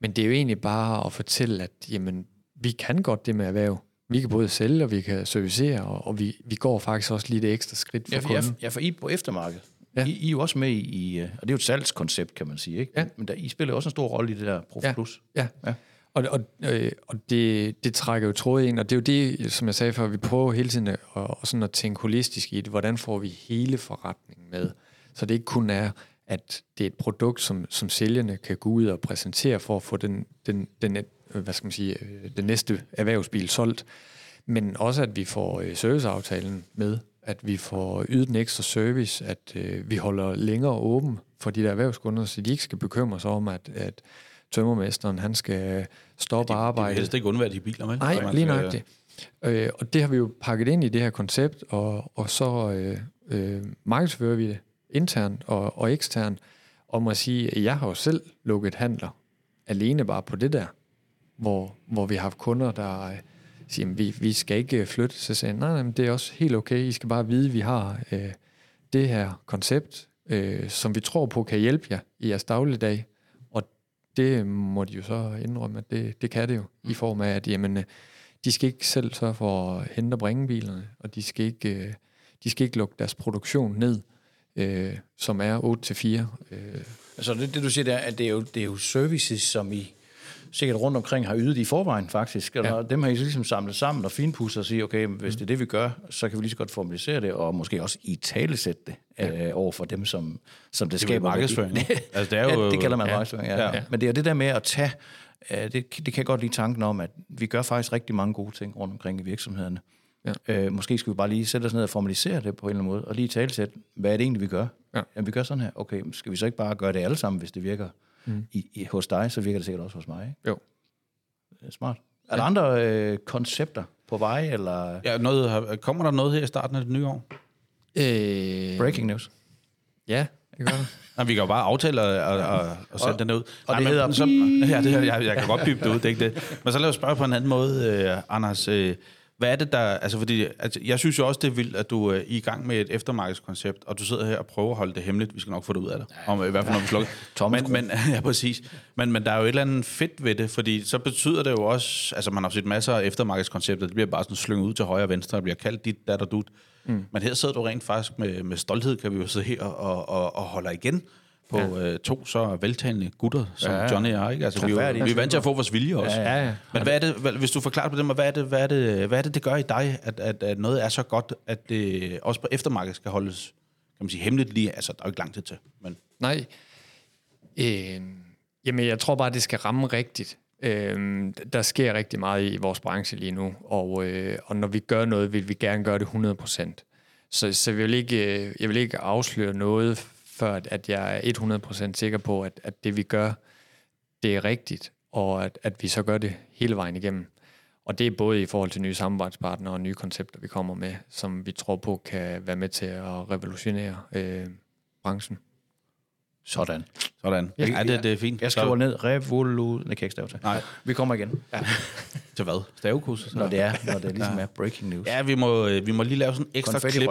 Speaker 3: Men det er jo egentlig bare at fortælle, at jamen, vi kan godt det med erhverv. Vi kan både sælge, og vi kan servicere, og, og vi, vi går faktisk også lige det ekstra skridt for
Speaker 2: ja, for,
Speaker 3: kunden.
Speaker 2: Ja, for I på eftermarkedet. Ja. I, I er jo også med i, øh, og det er jo et salgskoncept, kan man sige, ikke?
Speaker 3: Ja.
Speaker 2: Men der, I spiller også en stor rolle i det der Prof
Speaker 3: ja.
Speaker 2: Plus.
Speaker 3: Ja, ja. Og, og, øh, og det, det trækker jo tråd ind, og det er jo det, som jeg sagde før, vi prøver hele tiden at, og sådan at tænke holistisk i det. Hvordan får vi hele forretningen med? Så det ikke kun er, at det er et produkt, som, som sælgerne kan gå ud og præsentere for at få den, den, den, hvad skal man sige, øh, den næste erhvervsbil solgt, men også at vi får øh, serviceaftalen med, at vi får ydet en ekstra service, at øh, vi holder længere åben for de der erhvervskunder, så de ikke skal bekymre sig om, at, at tømmermesteren, han skal stoppe
Speaker 1: ja, de,
Speaker 3: arbejde.
Speaker 1: De vil helst ikke undvære de biler, vel?
Speaker 3: Nej, lige nøjagtigt. Øh, og det har vi jo pakket ind i det her koncept, og, og så øh, øh, markedsfører vi det internt og, og eksternt, og må sige, at jeg har jo selv lukket handler alene bare på det der, hvor, hvor vi har haft kunder, der øh, siger, at vi, vi skal ikke flytte. Så sagde nej, nej, men det er også helt okay. I skal bare vide, at vi har øh, det her koncept, øh, som vi tror på kan hjælpe jer i jeres dagligdag. Det må de jo så indrømme, at det, det kan det jo, i form af, at jamen, øh, de skal ikke selv sørge for at hente og bringe bilerne, og de skal ikke, øh, de skal ikke lukke deres produktion ned, øh, som er 8-4. Øh.
Speaker 2: Altså det, det du siger, det er, at det er, jo, det er jo services, som I sikkert rundt omkring har ydet i forvejen faktisk. Eller ja. Dem har I så ligesom samlet sammen og finpudset og sige, okay, hvis det er det, vi gør, så kan vi lige så godt formalisere det, og måske også i talesætte det ja. øh, over for dem, som, som det, det skaber.
Speaker 1: markedsføring.
Speaker 2: altså, det, er jo, ja, det kalder man ja. markedsføring, ja. ja. Men det er det der med at tage, uh, det, det kan jeg godt lide tanken om, at vi gør faktisk rigtig mange gode ting rundt omkring i virksomhederne. Ja. Øh, måske skal vi bare lige sætte os ned og formalisere det på en eller anden måde, og lige talesætte, hvad er det egentlig, vi gør? Ja. Jamen, vi gør sådan her. Okay, skal vi så ikke bare gøre det alle sammen, hvis det virker mm. i, i, hos dig, så virker det sikkert også hos mig. Ikke?
Speaker 3: Jo.
Speaker 2: Smart. Er der andre øh, koncepter på vej, eller?
Speaker 1: Ja, noget, kommer der noget her i starten af det nye år?
Speaker 2: Øh, Breaking news.
Speaker 3: Ja, det gør det.
Speaker 1: Nej, vi kan jo bare aftale og, og, og sætte og, den ud.
Speaker 2: Og Nej, det hedder... Så,
Speaker 1: ja, det, jeg, jeg kan godt pipe det ud, det er ikke det. Men så lad os spørge på en anden måde, uh, Anders. Uh, hvad er det, der... Altså, fordi, altså, jeg synes jo også, det er vildt, at du er i gang med et eftermarkedskoncept, og du sidder her og prøver at holde det hemmeligt. Vi skal nok få det ud af det. Om, I hvert fald, når vi slukker. men, men, ja, præcis. Men, men der er jo et eller andet fedt ved det, fordi så betyder det jo også... Altså, man har set masser af eftermarkedskoncepter. Det bliver bare sådan slynget ud til højre og venstre, og bliver kaldt dit, dat og dut. Mm. Men her sidder du rent faktisk med, med stolthed, kan vi jo sidde her og, og, og holde igen på ja. øh, to så veltalende gutter, som ja, ja. Johnny og jeg. Ikke? Altså, vi, er vi er vant til at få vores vilje også.
Speaker 3: Ja, ja, ja.
Speaker 1: Men hvad er det, hvis du forklarer på dem, hvad er det, hvad er det, hvad er det, det gør i dig, at, at, at noget er så godt, at det også på eftermarkedet skal holdes kan man sige, hemmeligt lige? Altså, der er jo ikke lang tid til. Men...
Speaker 3: Nej. Øh, jamen, jeg tror bare, det skal ramme rigtigt. Øh, der sker rigtig meget i vores branche lige nu, og, øh, og når vi gør noget, vil vi gerne gøre det 100%. Så, så jeg, vil ikke, jeg vil ikke afsløre noget før at, jeg er 100% sikker på, at, at det vi gør, det er rigtigt, og at, at vi så gør det hele vejen igennem. Og det er både i forhold til nye samarbejdspartnere og nye koncepter, vi kommer med, som vi tror på kan være med til at revolutionere øh, branchen.
Speaker 1: Sådan. Sådan. Ja, ja det, det er fint.
Speaker 2: Jeg skriver ned, revolu... Det kan jeg ikke stave til.
Speaker 1: Nej.
Speaker 2: Vi kommer igen. Ja.
Speaker 1: til hvad? Stavekursus?
Speaker 2: Når det er, når det ligesom ja. er breaking news.
Speaker 1: Ja, vi må, øh, vi må lige lave sådan en ekstra klip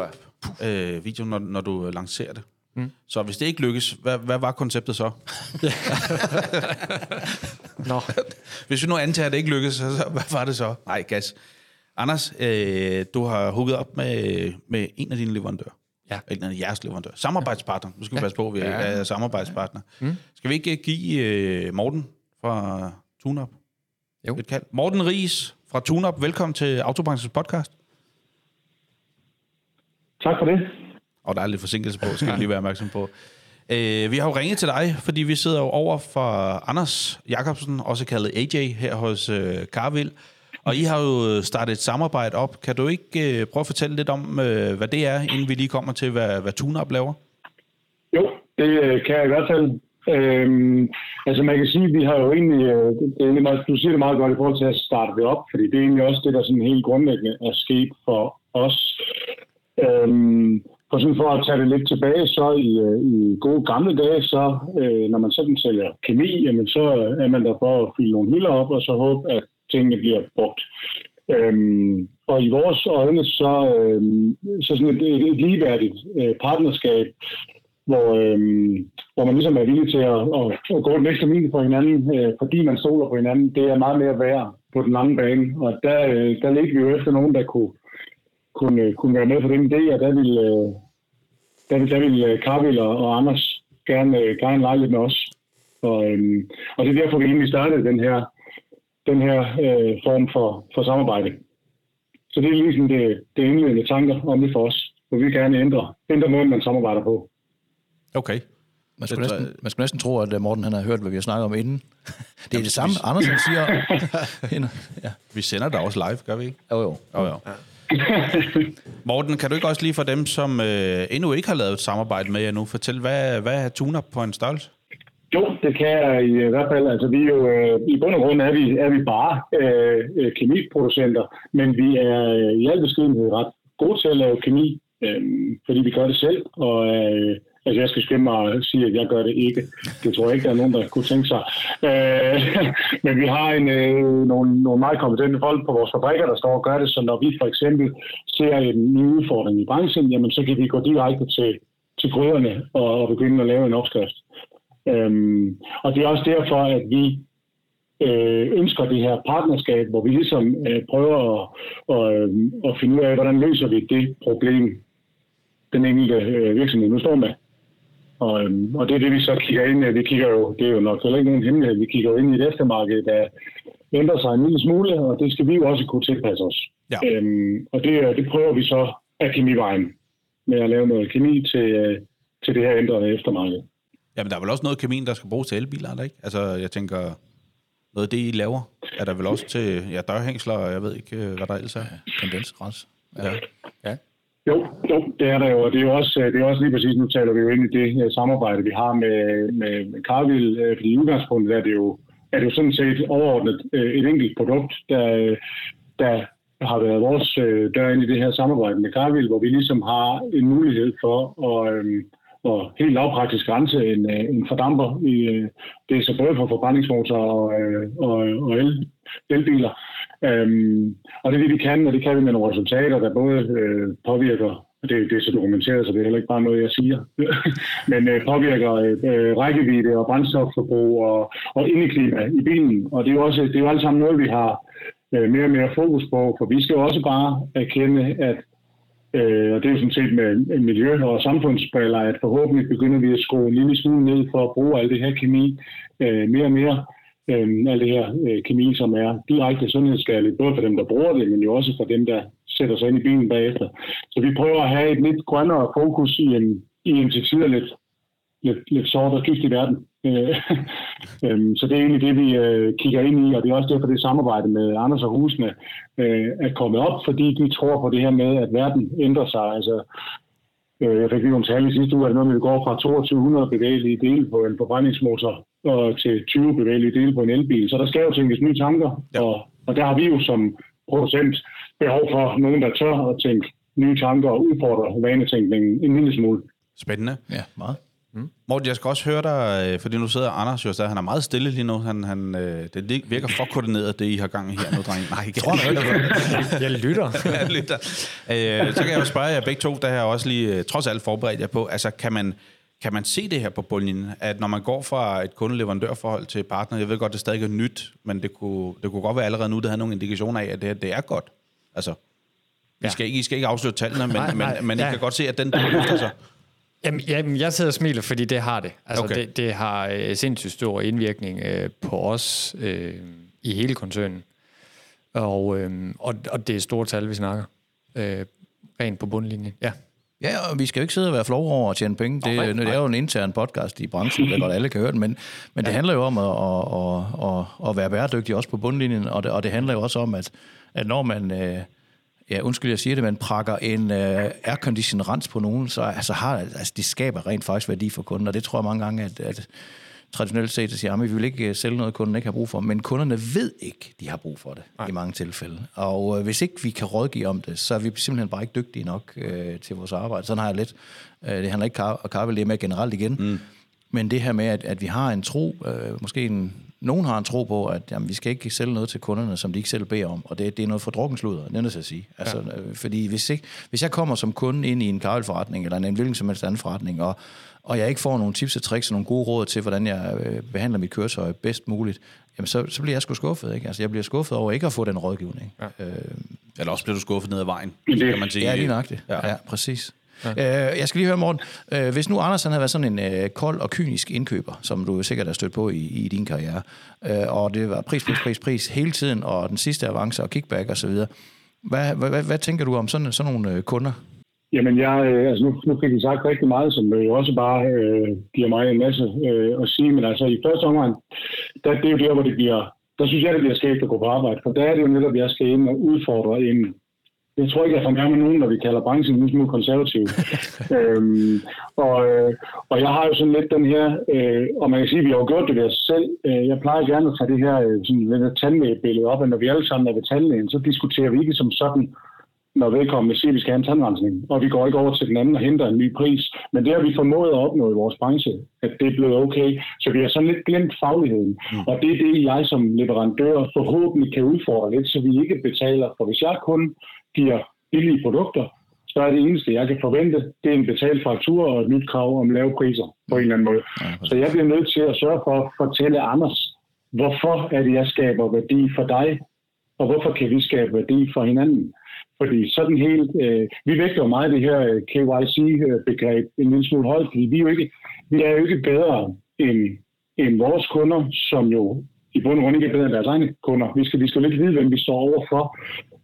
Speaker 1: øh, video, når, når du lancerer det. Mm. Så hvis det ikke lykkes, hvad, hvad var konceptet så?
Speaker 3: Nå.
Speaker 1: Hvis vi nu antager, at det ikke lykkes, så, så hvad var det så? Nej, gas. Anders, øh, du har hugget op med, med en af dine leverandører.
Speaker 3: Ja.
Speaker 1: En af jeres leverandører. Samarbejdspartner. Nu skal vi ja. passe på, at vi ja. er samarbejdspartner. Mm. Skal vi ikke give uh, Morten fra TuneUp
Speaker 3: jo.
Speaker 1: et kald? Morten Ries fra TuneUp, velkommen til Autobranchens podcast.
Speaker 4: Tak for det
Speaker 1: og der er lidt forsinkelse på, skal vi lige være opmærksom på. Øh, vi har jo ringet til dig, fordi vi sidder jo over for Anders Jakobsen, også kaldet AJ, her hos øh, Carvild. Og I har jo startet et samarbejde op. Kan du ikke øh, prøve at fortælle lidt om, øh, hvad det er, inden vi lige kommer til, hvad, hvad TuneUp laver?
Speaker 4: Jo, det øh, kan jeg i hvert fald. Øhm, altså man kan sige, at vi har jo egentlig, øh, det er egentlig meget, du siger det meget godt i forhold til at starte det op, fordi det er egentlig også det, der sådan helt grundlæggende er sket for os. Øhm, for, sådan for at tage det lidt tilbage, så i, øh, i gode gamle dage, så øh, når man sådan sælger kemi, jamen, så er man der for at fylde nogle hylder op, og så håbe, at tingene bliver brugt. Øhm, og i vores øjne, så, øhm, så sådan et, et, et ligeværdigt øh, partnerskab, hvor, øhm, hvor man ligesom er villig til at, at, at gå den ekstra mil på hinanden, øh, fordi man stoler på hinanden, det er meget mere værd på den lange bane. Og der, øh, der ligger vi jo efter nogen, der kunne, kunne, kunne være med på den idé, og der ville, øh, der der ville Karvild og, og Anders gerne, øh, gerne lege lidt med os. Og, øhm, og det er derfor, vi egentlig startede den her, den her øh, form for, for samarbejde. Så det er ligesom det, det indledende tanker om det for os, hvor vi gerne ændre, ændre måden, man samarbejder på.
Speaker 1: Okay.
Speaker 2: Man skulle, næsten, man skulle næsten tro, at øh, Morten han har hørt, hvad vi har snakket om inden. Det er det samme, Anders han siger.
Speaker 1: ja. Vi sender der også live, gør vi ikke?
Speaker 2: Jo, jo.
Speaker 1: jo, jo. Ja. Morten, kan du ikke også lige for dem, som øh, endnu ikke har lavet et samarbejde med jer nu, fortælle, hvad, hvad er tuner på en størrelse?
Speaker 4: Jo, det kan jeg i hvert fald. Altså, vi er jo, øh, I bund og grund er vi, er vi bare øh, øh kemiproducenter, men vi er øh, i al beskedenhed ret gode til at lave kemi, øh, fordi vi gør det selv, og øh, Altså, jeg skal skynde mig og sige, at jeg gør det ikke. Det tror jeg ikke, der er nogen, der kunne tænke sig. Øh, men vi har en, øh, nogle, nogle meget kompetente folk på vores fabrikker, der står og gør det, så når vi for eksempel ser en ny udfordring i branchen, jamen, så kan vi gå direkte til, til grøderne og, og begynde at lave en opskrift. Øh, og det er også derfor, at vi øh, ønsker det her partnerskab, hvor vi ligesom øh, prøver at, og, øh, at finde ud af, hvordan løser vi det problem, den enkelte øh, virksomhed nu står med. Og, øhm, og det er det, vi så kigger ind i. Vi kigger jo, det er jo nok heller ikke nogen hemmelighed, vi kigger jo ind i et eftermarked, der ændrer sig en lille smule, og det skal vi jo også kunne tilpasse os. Ja. Øhm, og det, det prøver vi så af kemivejen med at lave noget kemi til, øh, til det her ændrede eftermarked.
Speaker 1: Jamen, der er vel også noget kemi, der skal bruges til elbiler, er der ikke? Altså, jeg tænker, noget af det, I laver, er der vel også til ja, dørhængsler, og jeg ved ikke, øh, hvad der ellers er.
Speaker 2: Kondensgræs.
Speaker 1: Ja. ja.
Speaker 4: Jo, jo, det er der jo, og det er jo også, det er også lige præcis, nu taler vi jo ind i det her samarbejde, vi har med, med, med Cargill, øh, fordi i udgangspunktet er det jo, er det jo sådan set overordnet øh, et enkelt produkt, der, der har været vores dør ind i det her samarbejde med Cargill, hvor vi ligesom har en mulighed for at, øhm, um, og helt lavpraktisk rense en, en fordamper. I, det er så både for forbrændingsmotorer og, og, og el, elbiler. Øhm, og det er det, vi kan, og det kan vi med nogle resultater, der både øh, påvirker, det, det er så dokumenteret, så det er heller ikke bare noget, jeg siger, men øh, påvirker øh, rækkevidde og brændstofforbrug og, og indeklima i bilen. Og det er jo også det er jo alt sammen noget, vi har øh, mere og mere fokus på, for vi skal jo også bare erkende, at Øh, og det er jo sådan set med miljø- og samfundsbriller, at forhåbentlig begynder vi at skrue en lille smule ned for at bruge alt det her kemi øh, mere og mere øh, alt det her øh, kemi, som er direkte sundhedsskadeligt, både for dem, der bruger det, men jo også for dem, der sætter sig ind i bilen bagefter. Så vi prøver at have et lidt grønnere fokus i en, i en til tider lidt, lidt, lidt sort og giftig verden. Øh, øhm, så det er egentlig det, vi øh, kigger ind i, og det er også derfor, det samarbejde med Anders og Husene øh, er kommet op, fordi de tror på det her med, at verden ændrer sig. Altså, jeg fik lige nogle tal i sidste uge, at når vi går fra 2200 bevægelige dele på en forbrændingsmotor og til 20 bevægelige dele på en elbil. Så der skal jo tænkes nye tanker, ja. og, og der har vi jo som producent behov for nogen, der tør at tænke nye tanker og udfordre vanetænkningen en lille smule.
Speaker 1: Spændende.
Speaker 2: Ja, meget.
Speaker 1: Mm. Morten, jeg skal også høre dig, øh, fordi nu sidder Anders jo, så han er meget stille lige nu. Han, han, øh, det virker for koordineret, det I har gang i her nu, drenge. Nej, jeg tror
Speaker 3: ikke. jeg lytter.
Speaker 1: jeg lytter. Øh, så kan jeg jo spørge jer begge to, der har også lige trods alt forberedt jer på. Altså, kan man, kan man se det her på bundlinjen, at når man går fra et kundeleverandørforhold til partner, jeg ved godt, det stadig er nyt, men det kunne, det kunne godt være allerede nu, der havde nogle indikationer af, at det her det er godt. Altså, ja. I, skal ikke, I skal ikke afsløre tallene, men, nej, nej, men, men ja. I kan godt se, at den løfter sig.
Speaker 3: Jamen, jamen, jeg sidder og smiler, fordi det har det. Altså, okay. det, det har øh, sindssygt stor indvirkning øh, på os øh, i hele koncernen. Og, øh, og, og det er store tal, vi snakker. Øh, rent på bundlinjen, ja.
Speaker 2: Ja, og vi skal jo ikke sidde og være flove over at tjene penge. Det, nej, nej. det er jo en intern podcast i branchen, der godt alle kan høre den, men, men ja. det handler jo om at, at, at, at være bæredygtig også på bundlinjen, og det, og det handler jo også om, at, at når man, øh, ja, undskyld, jeg siger det, man prakker en øh, aircondition rens på nogen, så altså, har, altså, de skaber rent faktisk værdi for kunden, og det tror jeg mange gange, at, at traditionelt set siger, at vi vil ikke øh, sælge noget, kunden ikke har brug for. Men kunderne ved ikke, de har brug for det Nej. i mange tilfælde. Og øh, hvis ikke vi kan rådgive om det, så er vi simpelthen bare ikke dygtige nok øh, til vores arbejde. Sådan har jeg lidt. Øh, det handler ikke om Carvel, det er med generelt igen. Mm. Men det her med, at, at vi har en tro, øh, måske en, nogen har en tro på, at jamen, vi skal ikke sælge noget til kunderne, som de ikke selv beder om, og det, det er noget for drukkensludder, det er nødt til at sige. Altså, ja. øh, fordi hvis, ikke, hvis jeg kommer som kunde ind i en karvelforretning, eller en hvilken som helst anden forretning, og, og jeg ikke får nogle tips og tricks og nogle gode råd til, hvordan jeg øh, behandler mit køretøj bedst muligt, jamen så, så bliver jeg sgu skuffet. Ikke? Altså, jeg bliver skuffet over ikke at få den rådgivning. Ja. Øh,
Speaker 1: eller også bliver du skuffet ned ad vejen, kan man sige.
Speaker 2: Ja, lige nøjagtigt. Ja. ja, præcis. Ja. Øh, jeg skal lige høre, Morten. Øh, hvis nu Anders han havde været sådan en øh, kold og kynisk indkøber, som du sikkert har stødt på i, i din karriere, øh, og det var pris, pris, pris, pris hele tiden, og den sidste avance og kickback osv., hvad, hvad, hvad, hvad tænker du om sådan, sådan nogle øh, kunder?
Speaker 4: Jamen, jeg, øh, altså nu, nu fik I sagt rigtig meget, som jo også bare øh, giver mig en masse øh, at sige, men altså i første omgang, der, det er jo der, hvor det bliver, der synes jeg, det bliver skægt at gå på arbejde, for der er det jo netop, jeg skal ind og udfordre en, jeg tror ikke, jeg fornærmer nogen, når vi kalder branchen en smule konservativ. øhm, og, øh, og jeg har jo sådan lidt den her, øh, og man kan sige, at vi har jo gjort det ved os selv. Øh, jeg plejer gerne at tage det her øh, sådan, tandlægebillede op, at når vi alle sammen er ved tandlægen, så diskuterer vi ikke som sådan, når vedkommende siger, at vi skal have en tandrensning, og vi går ikke over til den anden og henter en ny pris. Men det har vi formået at opnå i vores branche, at det er blevet okay. Så vi har sådan lidt glemt fagligheden. Mm. Og det er det, jeg som leverandør forhåbentlig kan udfordre lidt, så vi ikke betaler. For hvis jeg kun giver billige produkter, så er det eneste, jeg kan forvente, det er en betalt faktur og et nyt krav om lave priser på en eller anden måde. Ja, så jeg bliver nødt til at sørge for at fortælle Anders, hvorfor er det, jeg skaber værdi for dig, og hvorfor kan vi skabe værdi for hinanden. Fordi sådan helt, øh, vi vægter jo meget det her øh, KYC-begreb øh, en lille smule højt, fordi vi er jo ikke, vi er jo ikke bedre end, end vores kunder, som jo i bund og grund ikke er bedre end deres egne kunder. Vi skal, vi skal lidt vide, hvem vi står overfor.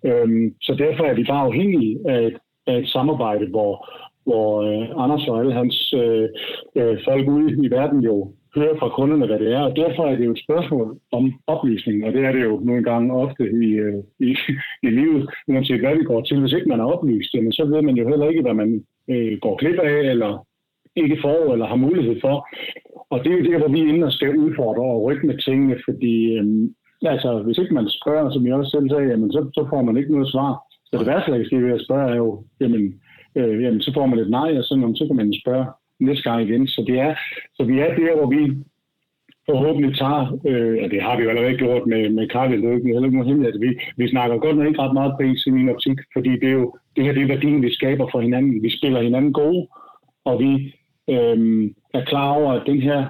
Speaker 4: Øhm, så derfor er vi bare afhængige af et, af et samarbejde, hvor, hvor øh, Anders og alle hans øh, øh, folk ude i verden jo høre fra kunderne, hvad det er. Og derfor er det jo et spørgsmål om oplysning, og det er det jo nogle gange ofte i, øh, i, i livet, uanset hvad vi går til. Hvis ikke man er oplyst, jamen, så ved man jo heller ikke, hvad man øh, går klip af, eller ikke får, eller har mulighed for. Og det er jo der, hvor vi er inde og skal udfordre og rykke med tingene, fordi øh, altså, hvis ikke man spørger, som jeg også selv sagde, jamen, så, så får man ikke noget svar. Så det værste, jeg kan sige ved at spørge, er jo, jamen, øh, jamen, så får man et nej, og så, så kan man spørge næste gang igen. Så, det er, så vi er der, hvor vi forhåbentlig tager, øh, og det har vi jo allerede gjort med, med Karl, det er ikke noget nogen. Vi, vi snakker godt nok ikke ret meget pris i min optik, fordi det er jo det her det er værdien, vi skaber for hinanden. Vi spiller hinanden gode, og vi øh, er klar over, at den her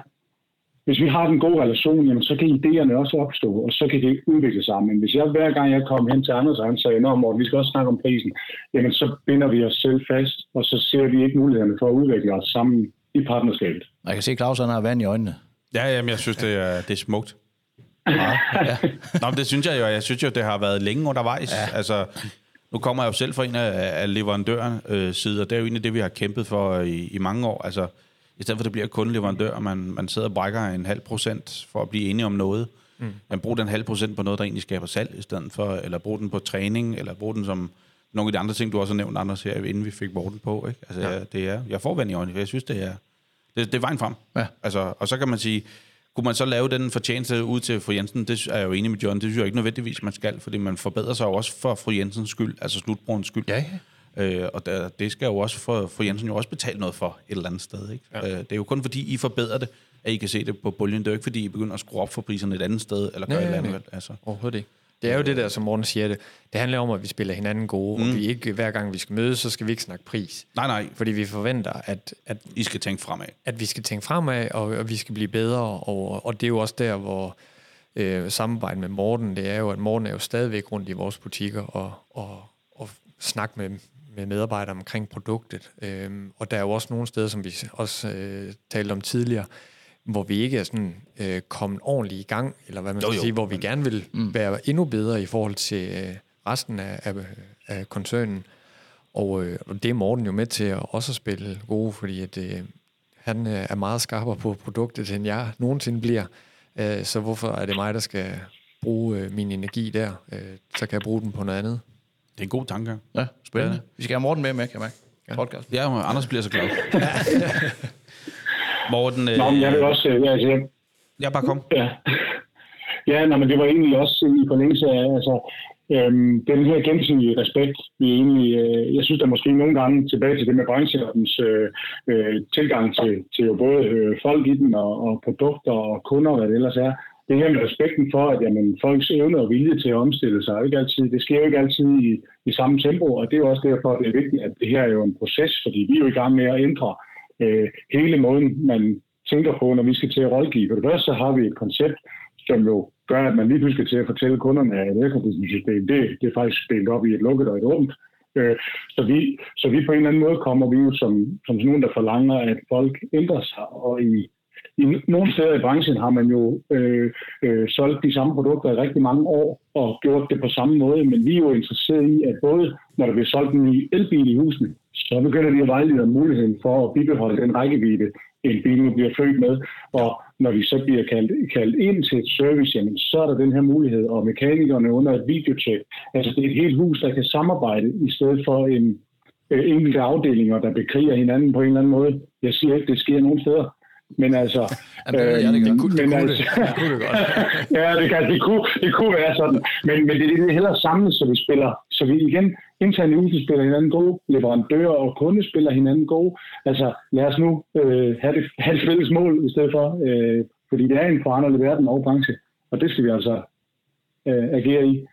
Speaker 4: hvis vi har en god relation, jamen, så kan idéerne også opstå, og så kan det udvikle sig. Men hvis jeg hver gang jeg kommer hen til Anders, og han sagde, Nå, Morten, vi skal også snakke om prisen, jamen så binder vi os selv fast, og så ser vi ikke mulighederne for at udvikle os sammen i partnerskabet.
Speaker 2: Jeg kan se, at Claus har vand i øjnene.
Speaker 1: Ja, jamen, jeg synes, det er, det er smukt. Ja. ja. Nå, men det synes jeg jo. Jeg synes jo, det har været længe undervejs. Ja. Altså, nu kommer jeg jo selv fra en af, af leverandøren øh, side, og det er jo egentlig det, vi har kæmpet for i, i mange år. Altså, i stedet for at det bliver kun leverandør, og man, man sidder og brækker en halv procent for at blive enige om noget. Mm. Man bruger den halv procent på noget, der egentlig skaber salg, i stedet for, eller bruger den på træning, eller bruger den som nogle af de andre ting, du også har nævnt, Anders, her, inden vi fik Morten på. Ikke? Altså, ja. det er, jeg får vand i øjnene, for jeg synes, det er, det, det er vejen frem. Ja. Altså, og så kan man sige, kunne man så lave den fortjeneste ud til fru Jensen? Det er jeg jo enig med John. Det synes jeg ikke nødvendigvis, man skal, fordi man forbedrer sig jo også for fru Jensens skyld, altså slutbrugens skyld.
Speaker 2: Ja, ja.
Speaker 1: Øh, og der, det skal jo også for, for Jensen jo også betale noget for et eller andet sted. Ikke? Ja. Øh, det er jo kun fordi, I forbedrer det, at I kan se det på bølgen. Det er jo ikke fordi, I begynder at skrue op for priserne et andet sted, eller gøre et eller andet.
Speaker 3: Altså. Overhovedet ikke. Det er jo det der, som Morten siger det. Det handler om, at vi spiller hinanden gode, mm. og vi ikke hver gang vi skal mødes, så skal vi ikke snakke pris.
Speaker 1: Nej, nej.
Speaker 3: Fordi vi forventer, at... at
Speaker 1: I skal tænke fremad.
Speaker 3: At vi skal tænke fremad, og, og vi skal blive bedre, og, og det er jo også der, hvor øh, samarbejdet med Morten, det er jo, at Morten er jo stadigvæk rundt i vores butikker og, og, og snakke med, med medarbejdere omkring produktet. Øhm, og der er jo også nogle steder, som vi også øh, talte om tidligere, hvor vi ikke er sådan øh, kommet ordentligt i gang, eller hvad man skal jo, jo. sige, hvor vi gerne vil mm. være endnu bedre i forhold til øh, resten af, af, af koncernen. Og, øh, og det er Morten jo med til at også spille gode, fordi at, øh, han øh, er meget skarpere på produktet, end jeg nogensinde bliver. Øh, så hvorfor er det mig, der skal bruge øh, min energi der? Øh, så kan jeg bruge den på noget andet.
Speaker 1: Det er en god tanke.
Speaker 2: Ja, spændende. Ja. Vi skal have Morten med, med kan man.
Speaker 1: Ja. Podcast. Ja, Anders bliver så glad. Morten...
Speaker 4: Øh... Nå, jeg vil også... Øh, altså,
Speaker 1: Jeg bare kom.
Speaker 4: Ja, ja nej, men det var egentlig også i forlængelse af, altså, øhm, den her gensidige respekt, vi egentlig, øh, jeg synes der måske nogle gange tilbage til det med brancheordens øh, øh, tilgang til, til jo både øh, folk i den og, og produkter og kunder og hvad det ellers er, det her med respekten for, at jamen, folks evne og vilje til at omstille sig, ikke altid, det sker jo ikke altid i, i samme tempo, og det er også derfor, at det er vigtigt, at det her er jo en proces, fordi vi er jo i gang med at ændre øh, hele måden, man tænker på, når vi skal til at rådgive. For det første så har vi et koncept, som jo gør, at man lige pludselig skal til at fortælle kunderne, at et airconditioning det, det er faktisk delt op i et lukket og et åbent. Øh, så, vi, så vi på en eller anden måde kommer vi jo som, som sådan nogen, der forlanger, at folk ændrer sig, og i i nogle steder i branchen har man jo øh, øh, solgt de samme produkter i rigtig mange år og gjort det på samme måde, men vi er jo interesseret i, at både når der bliver solgt en ny elbil i husene, så begynder vi at vejlede om muligheden for at bibeholde den rækkevidde, en bil nu bliver født med. Og når vi så bliver kaldt, kaldt ind til et service, jamen, så er der den her mulighed, og mekanikerne under et videotjek. Altså det er et helt hus, der kan samarbejde, i stedet for en øh, enkelte afdelinger, der bekriger hinanden på en eller anden måde. Jeg siger ikke, det sker nogen steder. Men altså...
Speaker 2: Jamen, det, øh, det, det, kunne,
Speaker 4: men
Speaker 2: det,
Speaker 4: altså,
Speaker 2: det, kunne det godt.
Speaker 4: ja, det, kan, det, kunne, det kunne være sådan. Men, men det, det er hellere samlet, så vi spiller, så vi igen internt i huset spiller hinanden gode, leverandører og kunder spiller hinanden gode. Altså, lad os nu øh, have, det, have det fælles mål i stedet for, øh, fordi det er en foranderlig verden og branche, og det skal vi altså øh, agere i.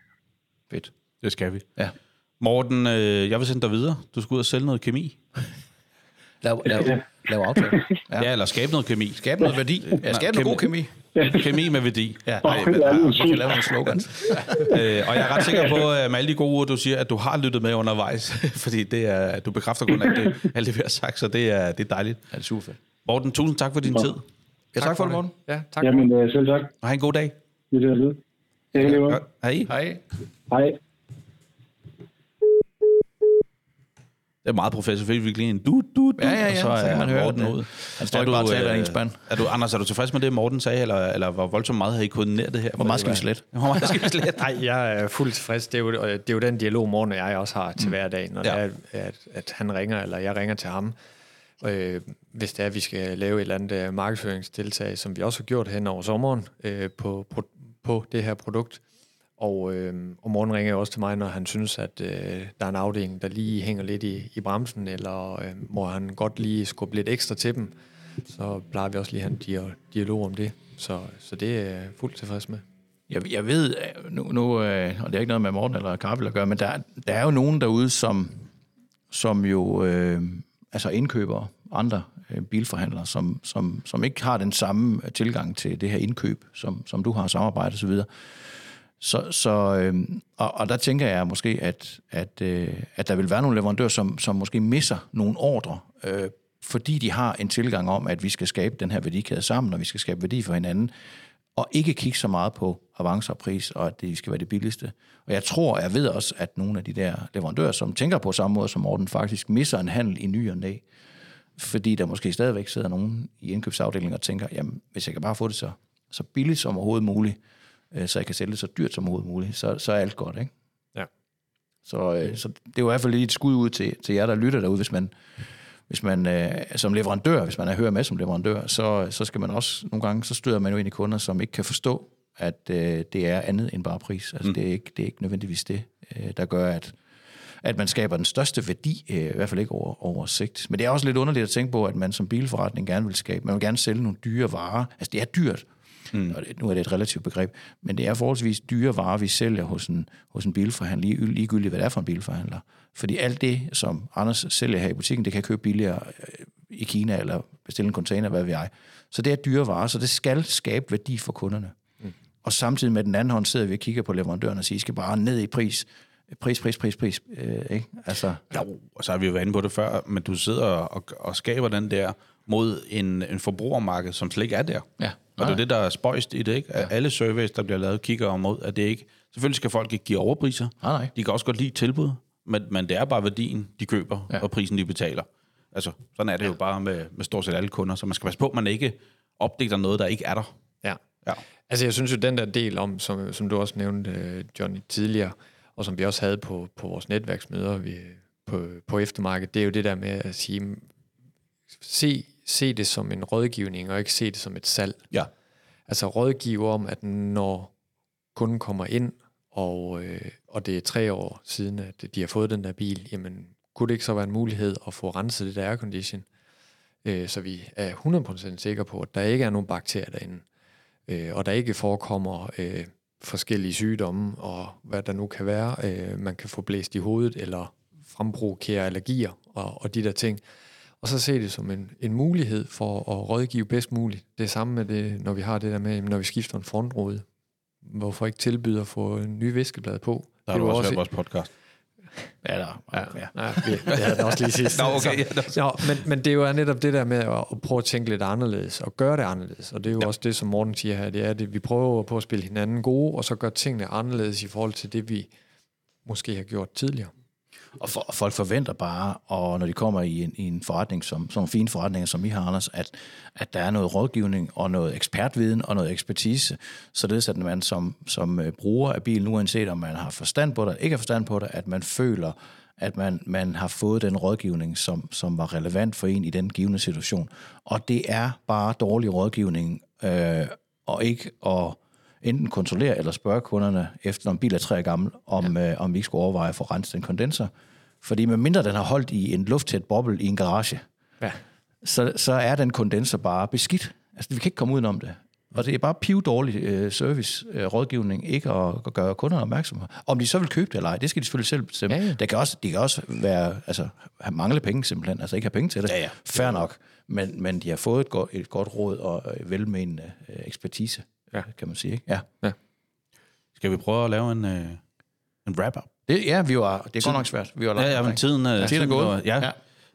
Speaker 1: Fedt. Det skal vi.
Speaker 2: Ja.
Speaker 1: Morten, øh, jeg vil sende dig videre. Du skal ud og sælge noget kemi.
Speaker 2: Lav, lav, lav aftale.
Speaker 1: Ja. ja, eller skabe noget kemi.
Speaker 2: Skabe noget værdi. Ja, skabe noget god kemi.
Speaker 1: Kemi med værdi.
Speaker 2: Ja,
Speaker 4: Åh,
Speaker 2: Ej,
Speaker 4: det er
Speaker 2: ja,
Speaker 4: sygt.
Speaker 2: kan lave nogle slogans.
Speaker 1: øh, og jeg er ret sikker på, at med alle de gode ord, du siger, at du har lyttet med undervejs. fordi det er, du bekræfter kun alt det, alt det, vi har sagt, så det er, det er dejligt.
Speaker 2: Ja, det er super fedt.
Speaker 1: Morten, tusind tak for din tid.
Speaker 2: Ja, tak for det, Morten.
Speaker 3: Ja, tak.
Speaker 4: Jamen, øh, selv tak.
Speaker 1: Og have en god dag.
Speaker 4: Vi er. Ja, det.
Speaker 1: Godt. Hej.
Speaker 2: Hej.
Speaker 4: Hej.
Speaker 1: Det er meget professionelt, virkelig en du, du, du,
Speaker 2: Ja, ja, ja,
Speaker 1: og så
Speaker 2: så kan
Speaker 1: er
Speaker 2: man høre
Speaker 1: Morten
Speaker 2: det.
Speaker 1: ud.
Speaker 2: Han står
Speaker 1: Er
Speaker 2: ikke bare og
Speaker 1: du,
Speaker 2: taler
Speaker 1: øh,
Speaker 2: en spand.
Speaker 1: Er du, Anders, er du tilfreds med det, Morten sagde, eller, eller hvor voldsomt meget har I koordineret det her?
Speaker 2: Hvor meget skal vi slette?
Speaker 1: Hvor meget skal vi slette?
Speaker 3: Nej, jeg er fuldt tilfreds. Det er, jo, det er jo den dialog, Morten og jeg også har til hverdag, når
Speaker 1: Ja.
Speaker 3: ja. det er, at, at han ringer, eller jeg ringer til ham. Øh, hvis det er, at vi skal lave et eller andet øh, markedsføringstiltag, som vi også har gjort hen over sommeren øh, på, på, på det her produkt. Og, øh, og morgen ringer jo også til mig, når han synes, at øh, der er en afdeling, der lige hænger lidt i, i bremsen, eller øh, må han godt lige skubbe lidt ekstra til dem. Så plejer vi også lige at have en dialog om det. Så, så det er jeg fuldt tilfreds med.
Speaker 2: Jeg, jeg ved, nu, nu øh, og det er ikke noget med Morten eller Karpel at gøre, men der, der er jo nogen derude, som, som jo øh, altså indkøber andre øh, bilforhandlere, som, som, som ikke har den samme tilgang til det her indkøb, som, som du har samarbejdet osv. Så, så øh, og, og der tænker jeg måske, at, at, øh, at der vil være nogle leverandører, som, som måske misser nogle ordre, øh, fordi de har en tilgang om, at vi skal skabe den her værdikæde sammen, og vi skal skabe værdi for hinanden, og ikke kigge så meget på avancer og pris, og at det skal være det billigste. Og jeg tror, jeg ved også, at nogle af de der leverandører, som tænker på samme måde som Morten, faktisk misser en handel i ny og næ, fordi der måske stadigvæk sidder nogen i indkøbsafdelingen og tænker, jamen, hvis jeg kan bare få det så, så billigt som overhovedet muligt, øh, så jeg kan sælge det så dyrt som overhovedet muligt, så, så er alt godt, ikke?
Speaker 3: Ja.
Speaker 2: Så, øh, så det er jo i hvert fald lige et skud ud til, til jer, der lytter derude, hvis man, hvis man øh, som leverandør, hvis man er hører med som leverandør, så, så skal man også nogle gange, så støder man jo ind i kunder, som ikke kan forstå, at øh, det er andet end bare pris. Altså mm. det, er ikke, det er ikke nødvendigvis det, øh, der gør, at, at man skaber den største værdi, øh, i hvert fald ikke over, over sigt. Men det er også lidt underligt at tænke på, at man som bilforretning gerne vil skabe, man vil gerne sælge nogle dyre varer. Altså det er dyrt, mm. og det, nu er det et relativt begreb, men det er forholdsvis dyre varer, vi sælger hos en, hos en bilforhandler, lige, ligegyldigt hvad det er for en bilforhandler. Fordi alt det, som Anders sælger her i butikken, det kan jeg købe billigere øh, i Kina, eller bestille en container, hvad ved jeg. Så det er dyre varer, så det skal skabe værdi for kunderne. Mm. Og samtidig med den anden hånd sidder vi og kigger på leverandøren og siger, I skal bare ned i pris. Pris, pris, pris, pris. Øh, ikke? Altså,
Speaker 1: Jo, og så har vi jo været inde på det før, men du sidder og, og skaber den der mod en, en forbrugermarked, som slet ikke er der.
Speaker 2: Ja.
Speaker 1: Og det er det, der er spøjst i det, ikke? At alle surveys, der bliver lavet, kigger imod, at det ikke... Selvfølgelig skal folk ikke give overpriser.
Speaker 2: Nej, nej.
Speaker 1: De kan også godt lide tilbud, men, men det er bare værdien, de køber,
Speaker 2: Ja.
Speaker 1: ja. og prisen, de betaler. Altså, sådan er det jo bare med, med stort set alle kunder, så man skal passe på, at man ikke opdægter noget, der ikke er der.
Speaker 3: Ja.
Speaker 1: Ja.
Speaker 3: Altså, jeg synes jo, den der del om, som, som du også nævnte, Johnny, tidligere, og som vi også havde på, på vores netværksmøder vi, på, på eftermarkedet, det er jo det der med at sige, se, se det som en rådgivning, og ikke se det som et salg.
Speaker 1: Ja.
Speaker 3: altså rådgive om, at når kunden kommer ind, og, øh, og det er tre år siden, at de har fået den der bil, jamen kunne det ikke så være en mulighed at få renset det der aircondition, øh, så vi er 100% sikre på, at der ikke er nogen bakterier derinde, øh, og der ikke forekommer øh, forskellige sygdomme, og hvad der nu kan være, øh, man kan få blæst i hovedet, eller fremprovokere allergier, og, og de der ting. Og så se det som en, en mulighed for at rådgive bedst muligt. Det er samme med det, når vi har det der med, når vi skifter en frontrode. Hvorfor ikke tilbyde at få en ny viskeblad på?
Speaker 1: Der har
Speaker 3: Det
Speaker 1: du
Speaker 3: er jo
Speaker 1: også hørt vores podcast.
Speaker 2: Ja, der,
Speaker 3: Ja,
Speaker 2: ja.
Speaker 3: ja. ja det, havde den også lige sidst.
Speaker 1: Nå, okay, Ja,
Speaker 3: men, men det er jo netop det der med at, at prøve at tænke lidt anderledes, og gøre det anderledes. Og det er jo ja. også det, som Morten siger her, det er, at vi prøver på at spille hinanden gode, og så gøre tingene anderledes i forhold til det, vi måske har gjort tidligere.
Speaker 2: Og, for, og folk forventer bare, og når de kommer i en, i en forretning, som, som nogle fine forretninger, som I har, Anders, at, at der er noget rådgivning og noget ekspertviden og noget ekspertise, således at man som, som øh, bruger af bilen, uanset om man har forstand på det, eller ikke har forstand på det, at man føler, at man, man har fået den rådgivning, som, som var relevant for en i den givende situation. Og det er bare dårlig rådgivning, øh, og ikke at enten kontrollere eller spørge kunderne, efter når en bil er tre år gammel, om, ja. øh, om vi ikke skulle overveje at få renset den kondenser. Fordi medmindre den har holdt i en lufttæt boble i en garage,
Speaker 3: Ja.
Speaker 2: så, så er den kondenser bare beskidt. Altså, vi kan ikke komme udenom det. Og det er bare piv dårlig øh, service, øh, rådgivning, ikke at, at gøre kunderne opmærksomme. Om de så vil købe det eller ej, det skal de selvfølgelig selv bestemme.
Speaker 3: Ja,
Speaker 2: Ja. Det kan også, de kan også være, altså, have mangle penge simpelthen, altså ikke have penge til det.
Speaker 1: Ja, ja.
Speaker 2: Fair nok. Men, men de har fået et, godt, et godt råd og øh, velmenende øh, ekspertise,
Speaker 3: Ja.
Speaker 2: ja. kan man sige. Ikke? Ja.
Speaker 1: Skal vi prøve at lave en, øh, en wrap-up?
Speaker 2: Det, ja, vi var, det er godt nok svært. Vi var
Speaker 1: Ja, ja, men tiden, øh,
Speaker 2: tiden er gået.
Speaker 1: var- Ja.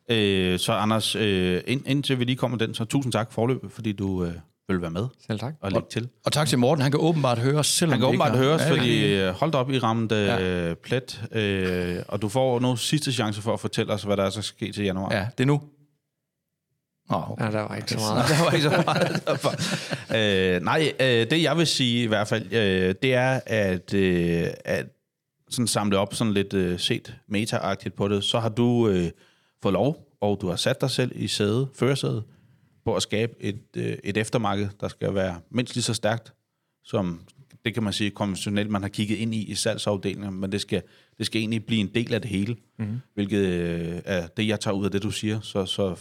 Speaker 1: ja. Øh, så Anders, øh, ind, indtil vi lige kommer den, så tusind tak forløb, fordi du øh, vil være med
Speaker 3: Selv tak.
Speaker 1: og lægge til.
Speaker 2: Og tak til Morten. Han kan åbenbart høre os, selvom
Speaker 1: Han kan åbenbart høres,
Speaker 2: Ja,
Speaker 1: fordi øh, hold da op, I ramte øh,
Speaker 2: Ja.
Speaker 1: plet, øh, og du får nu sidste chance for at fortælle os, hvad der er så ske til januar.
Speaker 2: Ja, det er nu. Oh, okay.
Speaker 3: Ja, der var ikke så meget.
Speaker 1: der var ikke så meget derfor. øh, nej, øh, det jeg vil sige i hvert fald, øh, det er, at, øh, at sådan samle op sådan lidt øh, set meta-agtigt på det, så har du øh, fået lov, og du har sat dig selv i sæde, førersæde, på at skabe et, øh, et eftermarked, der skal være mindst lige så stærkt, som det kan man sige konventionelt, man har kigget ind i i salgsafdelingen, men det skal, det skal egentlig blive en del af det hele, mm-hmm. hvilket øh, er det, jeg tager ud af det, du siger. Så, så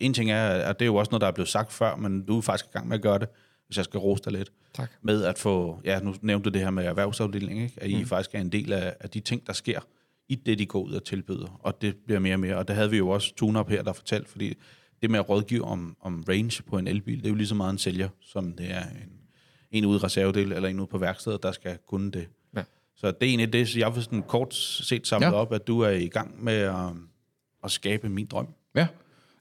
Speaker 1: en ting er, at det er jo også noget, der er blevet sagt før, men du er faktisk i gang med at gøre det, hvis jeg skal rose dig lidt.
Speaker 3: Tak.
Speaker 1: Med at få, ja, nu nævnte du det her med erhvervsafdelingen, ikke? at I mm. faktisk er en del af, af de ting, der sker i det, de går ud og tilbyder, og det bliver mere og mere. Og det havde vi jo også tune her, der fortalte, fordi det med at rådgive om, om range på en elbil, det er jo lige så meget en sælger, som det er en, en ude i reservedel, eller en ude på værkstedet, der skal kunne det.
Speaker 3: Ja.
Speaker 1: Så det er egentlig det, så jeg vil sådan kort set samle ja.
Speaker 2: Ja.
Speaker 1: op, at du er i gang med at, at skabe min drøm.
Speaker 2: Ja.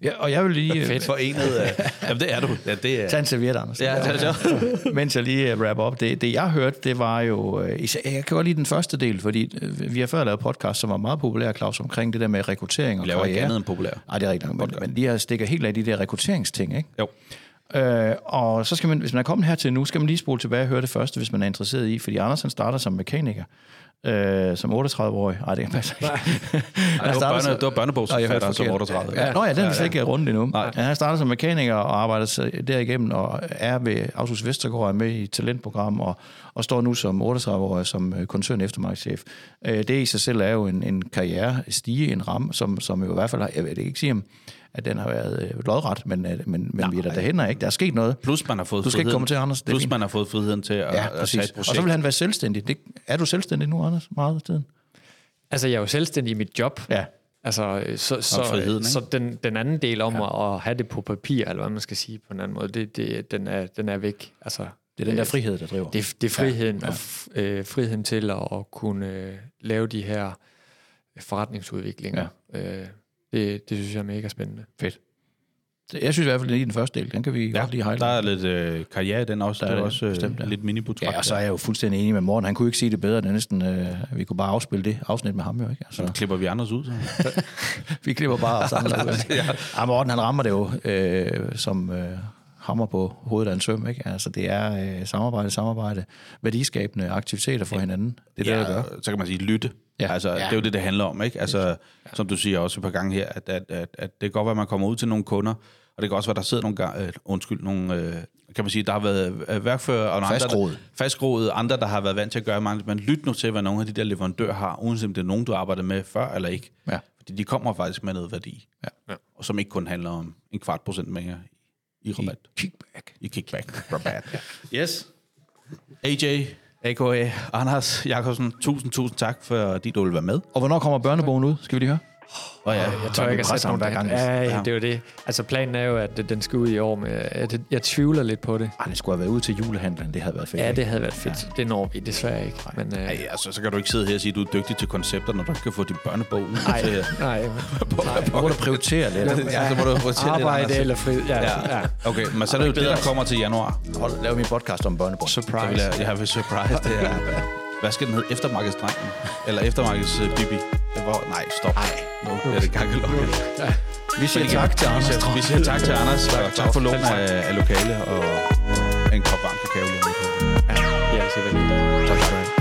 Speaker 2: Ja, og jeg vil lige...
Speaker 3: Fedt.
Speaker 1: Forenet af... Jamen, det er du. Ja, det er...
Speaker 2: Tag en serviet, Anders.
Speaker 1: Ja, tag- tag.
Speaker 2: Mens jeg lige uh, wrap op. Det, det, jeg hørte, det var jo... Jeg kan godt lide den første del, fordi vi har før lavet podcast, som var meget populær, Claus, omkring det der med rekruttering og
Speaker 1: Vi laver ikke
Speaker 2: karriere.
Speaker 1: andet end populær.
Speaker 2: Nej, det er rigtigt. Men, men de her stikker helt af de der rekrutteringsting, ikke?
Speaker 1: Jo.
Speaker 2: Øh, og så skal man, hvis man er kommet hertil nu, skal man lige spole tilbage og høre det første, hvis man er interesseret i, fordi Anders han starter som mekaniker, øh, som 38-årig. Nej, det kan passe ikke.
Speaker 1: Nej,
Speaker 2: Han
Speaker 1: det var, børne,
Speaker 2: så-
Speaker 1: det var børnebogsforfatter som
Speaker 2: jeg hørte
Speaker 1: 38.
Speaker 2: Ja. Nå ja, den er slet ikke rundt endnu.
Speaker 1: Nej.
Speaker 2: Ja, han starter som mekaniker og arbejder sig derigennem og er ved Autos Vestergaard er med i talentprogram og, og står nu som 38-årig som øh, koncern eftermarkedschef. Øh, Det i sig selv er jo en, en karriere stige, en ram, som, som jo i hvert fald har, jeg vil ikke sige, om- at den har været øh, lodret, men, øh, men, men vi er der derhen ikke. Der er sket noget.
Speaker 1: Plus man har fået
Speaker 2: Du skal ikke
Speaker 1: friheden-
Speaker 2: komme til, Anders. Er
Speaker 1: Plus
Speaker 2: fint.
Speaker 1: man har fået friheden til at,
Speaker 2: Ja,
Speaker 1: at tage
Speaker 2: præcis.
Speaker 1: et
Speaker 2: Og
Speaker 1: projekt.
Speaker 2: så vil han være selvstændig. Det, er du selvstændig nu, Anders? Meget af tiden?
Speaker 3: Altså, jeg er jo selvstændig i mit job.
Speaker 2: Ja.
Speaker 3: Altså, så, så,
Speaker 1: friheden, ikke?
Speaker 3: så den, den anden del om ja. at have det på papir, eller hvad man skal sige på en anden måde, det, det, den, er, den er væk. Altså,
Speaker 2: Det er den der frihed, der driver.
Speaker 3: det, det er friheden, ja, ja. og f- øh, friheden til at, at kunne øh, lave de her forretningsudviklinger. Ja. Øh, det, det synes jeg er mega spændende.
Speaker 2: fedt. Jeg synes i hvert fald, er den første del. Den kan vi ja, godt lige highlight.
Speaker 1: Der er lidt øh, karriere i den også. Der,
Speaker 2: Der
Speaker 1: er også øh,
Speaker 2: bestemt, ja.
Speaker 1: lidt mini-butrakt.
Speaker 2: Ja, og så er jeg jo fuldstændig enig med Morten. Han kunne ikke sige det bedre. Det næsten, øh, vi kunne bare afspille det afsnit med ham jo, ikke?
Speaker 1: Så
Speaker 2: Altså,
Speaker 1: klipper vi andres ud. Så.
Speaker 2: vi klipper bare os andre ud. ja. Morten, han rammer det jo øh, som øh, hammer på hovedet af en søm, ikke? Altså, det er øh, samarbejde, samarbejde, værdiskabende aktiviteter for hinanden. Det er
Speaker 1: ja,
Speaker 2: det, der gør.
Speaker 1: så kan man sige lytte. Ja.
Speaker 2: Ja.
Speaker 1: Altså, ja.
Speaker 2: Ja.
Speaker 1: Det er jo det, det handler om. Ikke? Altså, ja. Som du siger også et par gange her, at, at, at, at det kan godt være, at man kommer ud til nogle kunder, og det kan også være, at der sidder nogle, ga- øh, undskyld, nogle, øh, kan man sige, der har været øh, værkfører og nogle
Speaker 2: Fastgroede.
Speaker 1: andre, der, fastgroede, andre, der har været vant til at gøre mange, men lyt nu til, hvad nogle af de der leverandører har, uanset om det er nogen, du arbejder med før eller ikke.
Speaker 2: Ja.
Speaker 1: Fordi de kommer faktisk med noget værdi.
Speaker 2: Ja.
Speaker 1: Og som ikke kun handler om en kvart procent mere i, i rabat.
Speaker 2: Kickback.
Speaker 1: I kickback. Rabat. yes. AJ, a.k.a. Anders Jakobsen, tusind, tusind tak, fordi du vil være med.
Speaker 2: Og hvornår kommer børnebogen ud? Skal vi lige høre?
Speaker 1: Og ja,
Speaker 3: Jeg tør ikke at sætte nogen
Speaker 2: der er gang i.
Speaker 3: Ja,
Speaker 1: Ja.
Speaker 3: ja, det er jo det. Altså, planen er jo, at den skal ud i år, men jeg, jeg tvivler lidt på det.
Speaker 2: Ej, det skulle have været ude til julehandlen. Det havde været fedt.
Speaker 3: Ja, det havde været fedt. Det når vi desværre ikke. Men, øh,
Speaker 1: Ej, altså, så kan du ikke sidde her og sige, at du er dygtig til koncepter, når du ikke kan få din børnebog ud.
Speaker 3: nej,
Speaker 1: til-
Speaker 3: nej, men,
Speaker 2: Du prioritere lidt.
Speaker 1: Ja, så må du lidt,
Speaker 3: arbejde
Speaker 1: Anders.
Speaker 3: eller fri. Ja, ja.
Speaker 1: Ja. Okay, men så er det jo det, der kommer til januar.
Speaker 2: Hold, lav min podcast om
Speaker 1: vil
Speaker 3: Surprise.
Speaker 1: jeg, ved surprise, det er... Hvad skal den hedde? Eftermarkedsdrengen? Eller eftermarkeds uh, Bibi? Det var, nej, stop. Nej. Nu er det gang
Speaker 2: Vi siger tak til Anders.
Speaker 1: Vi siger, vi siger tak til Anders, og tak for lån af, af lokale og en kop varm kakao. lige lidt.
Speaker 3: Ja, så vel.
Speaker 2: Tak skal du have.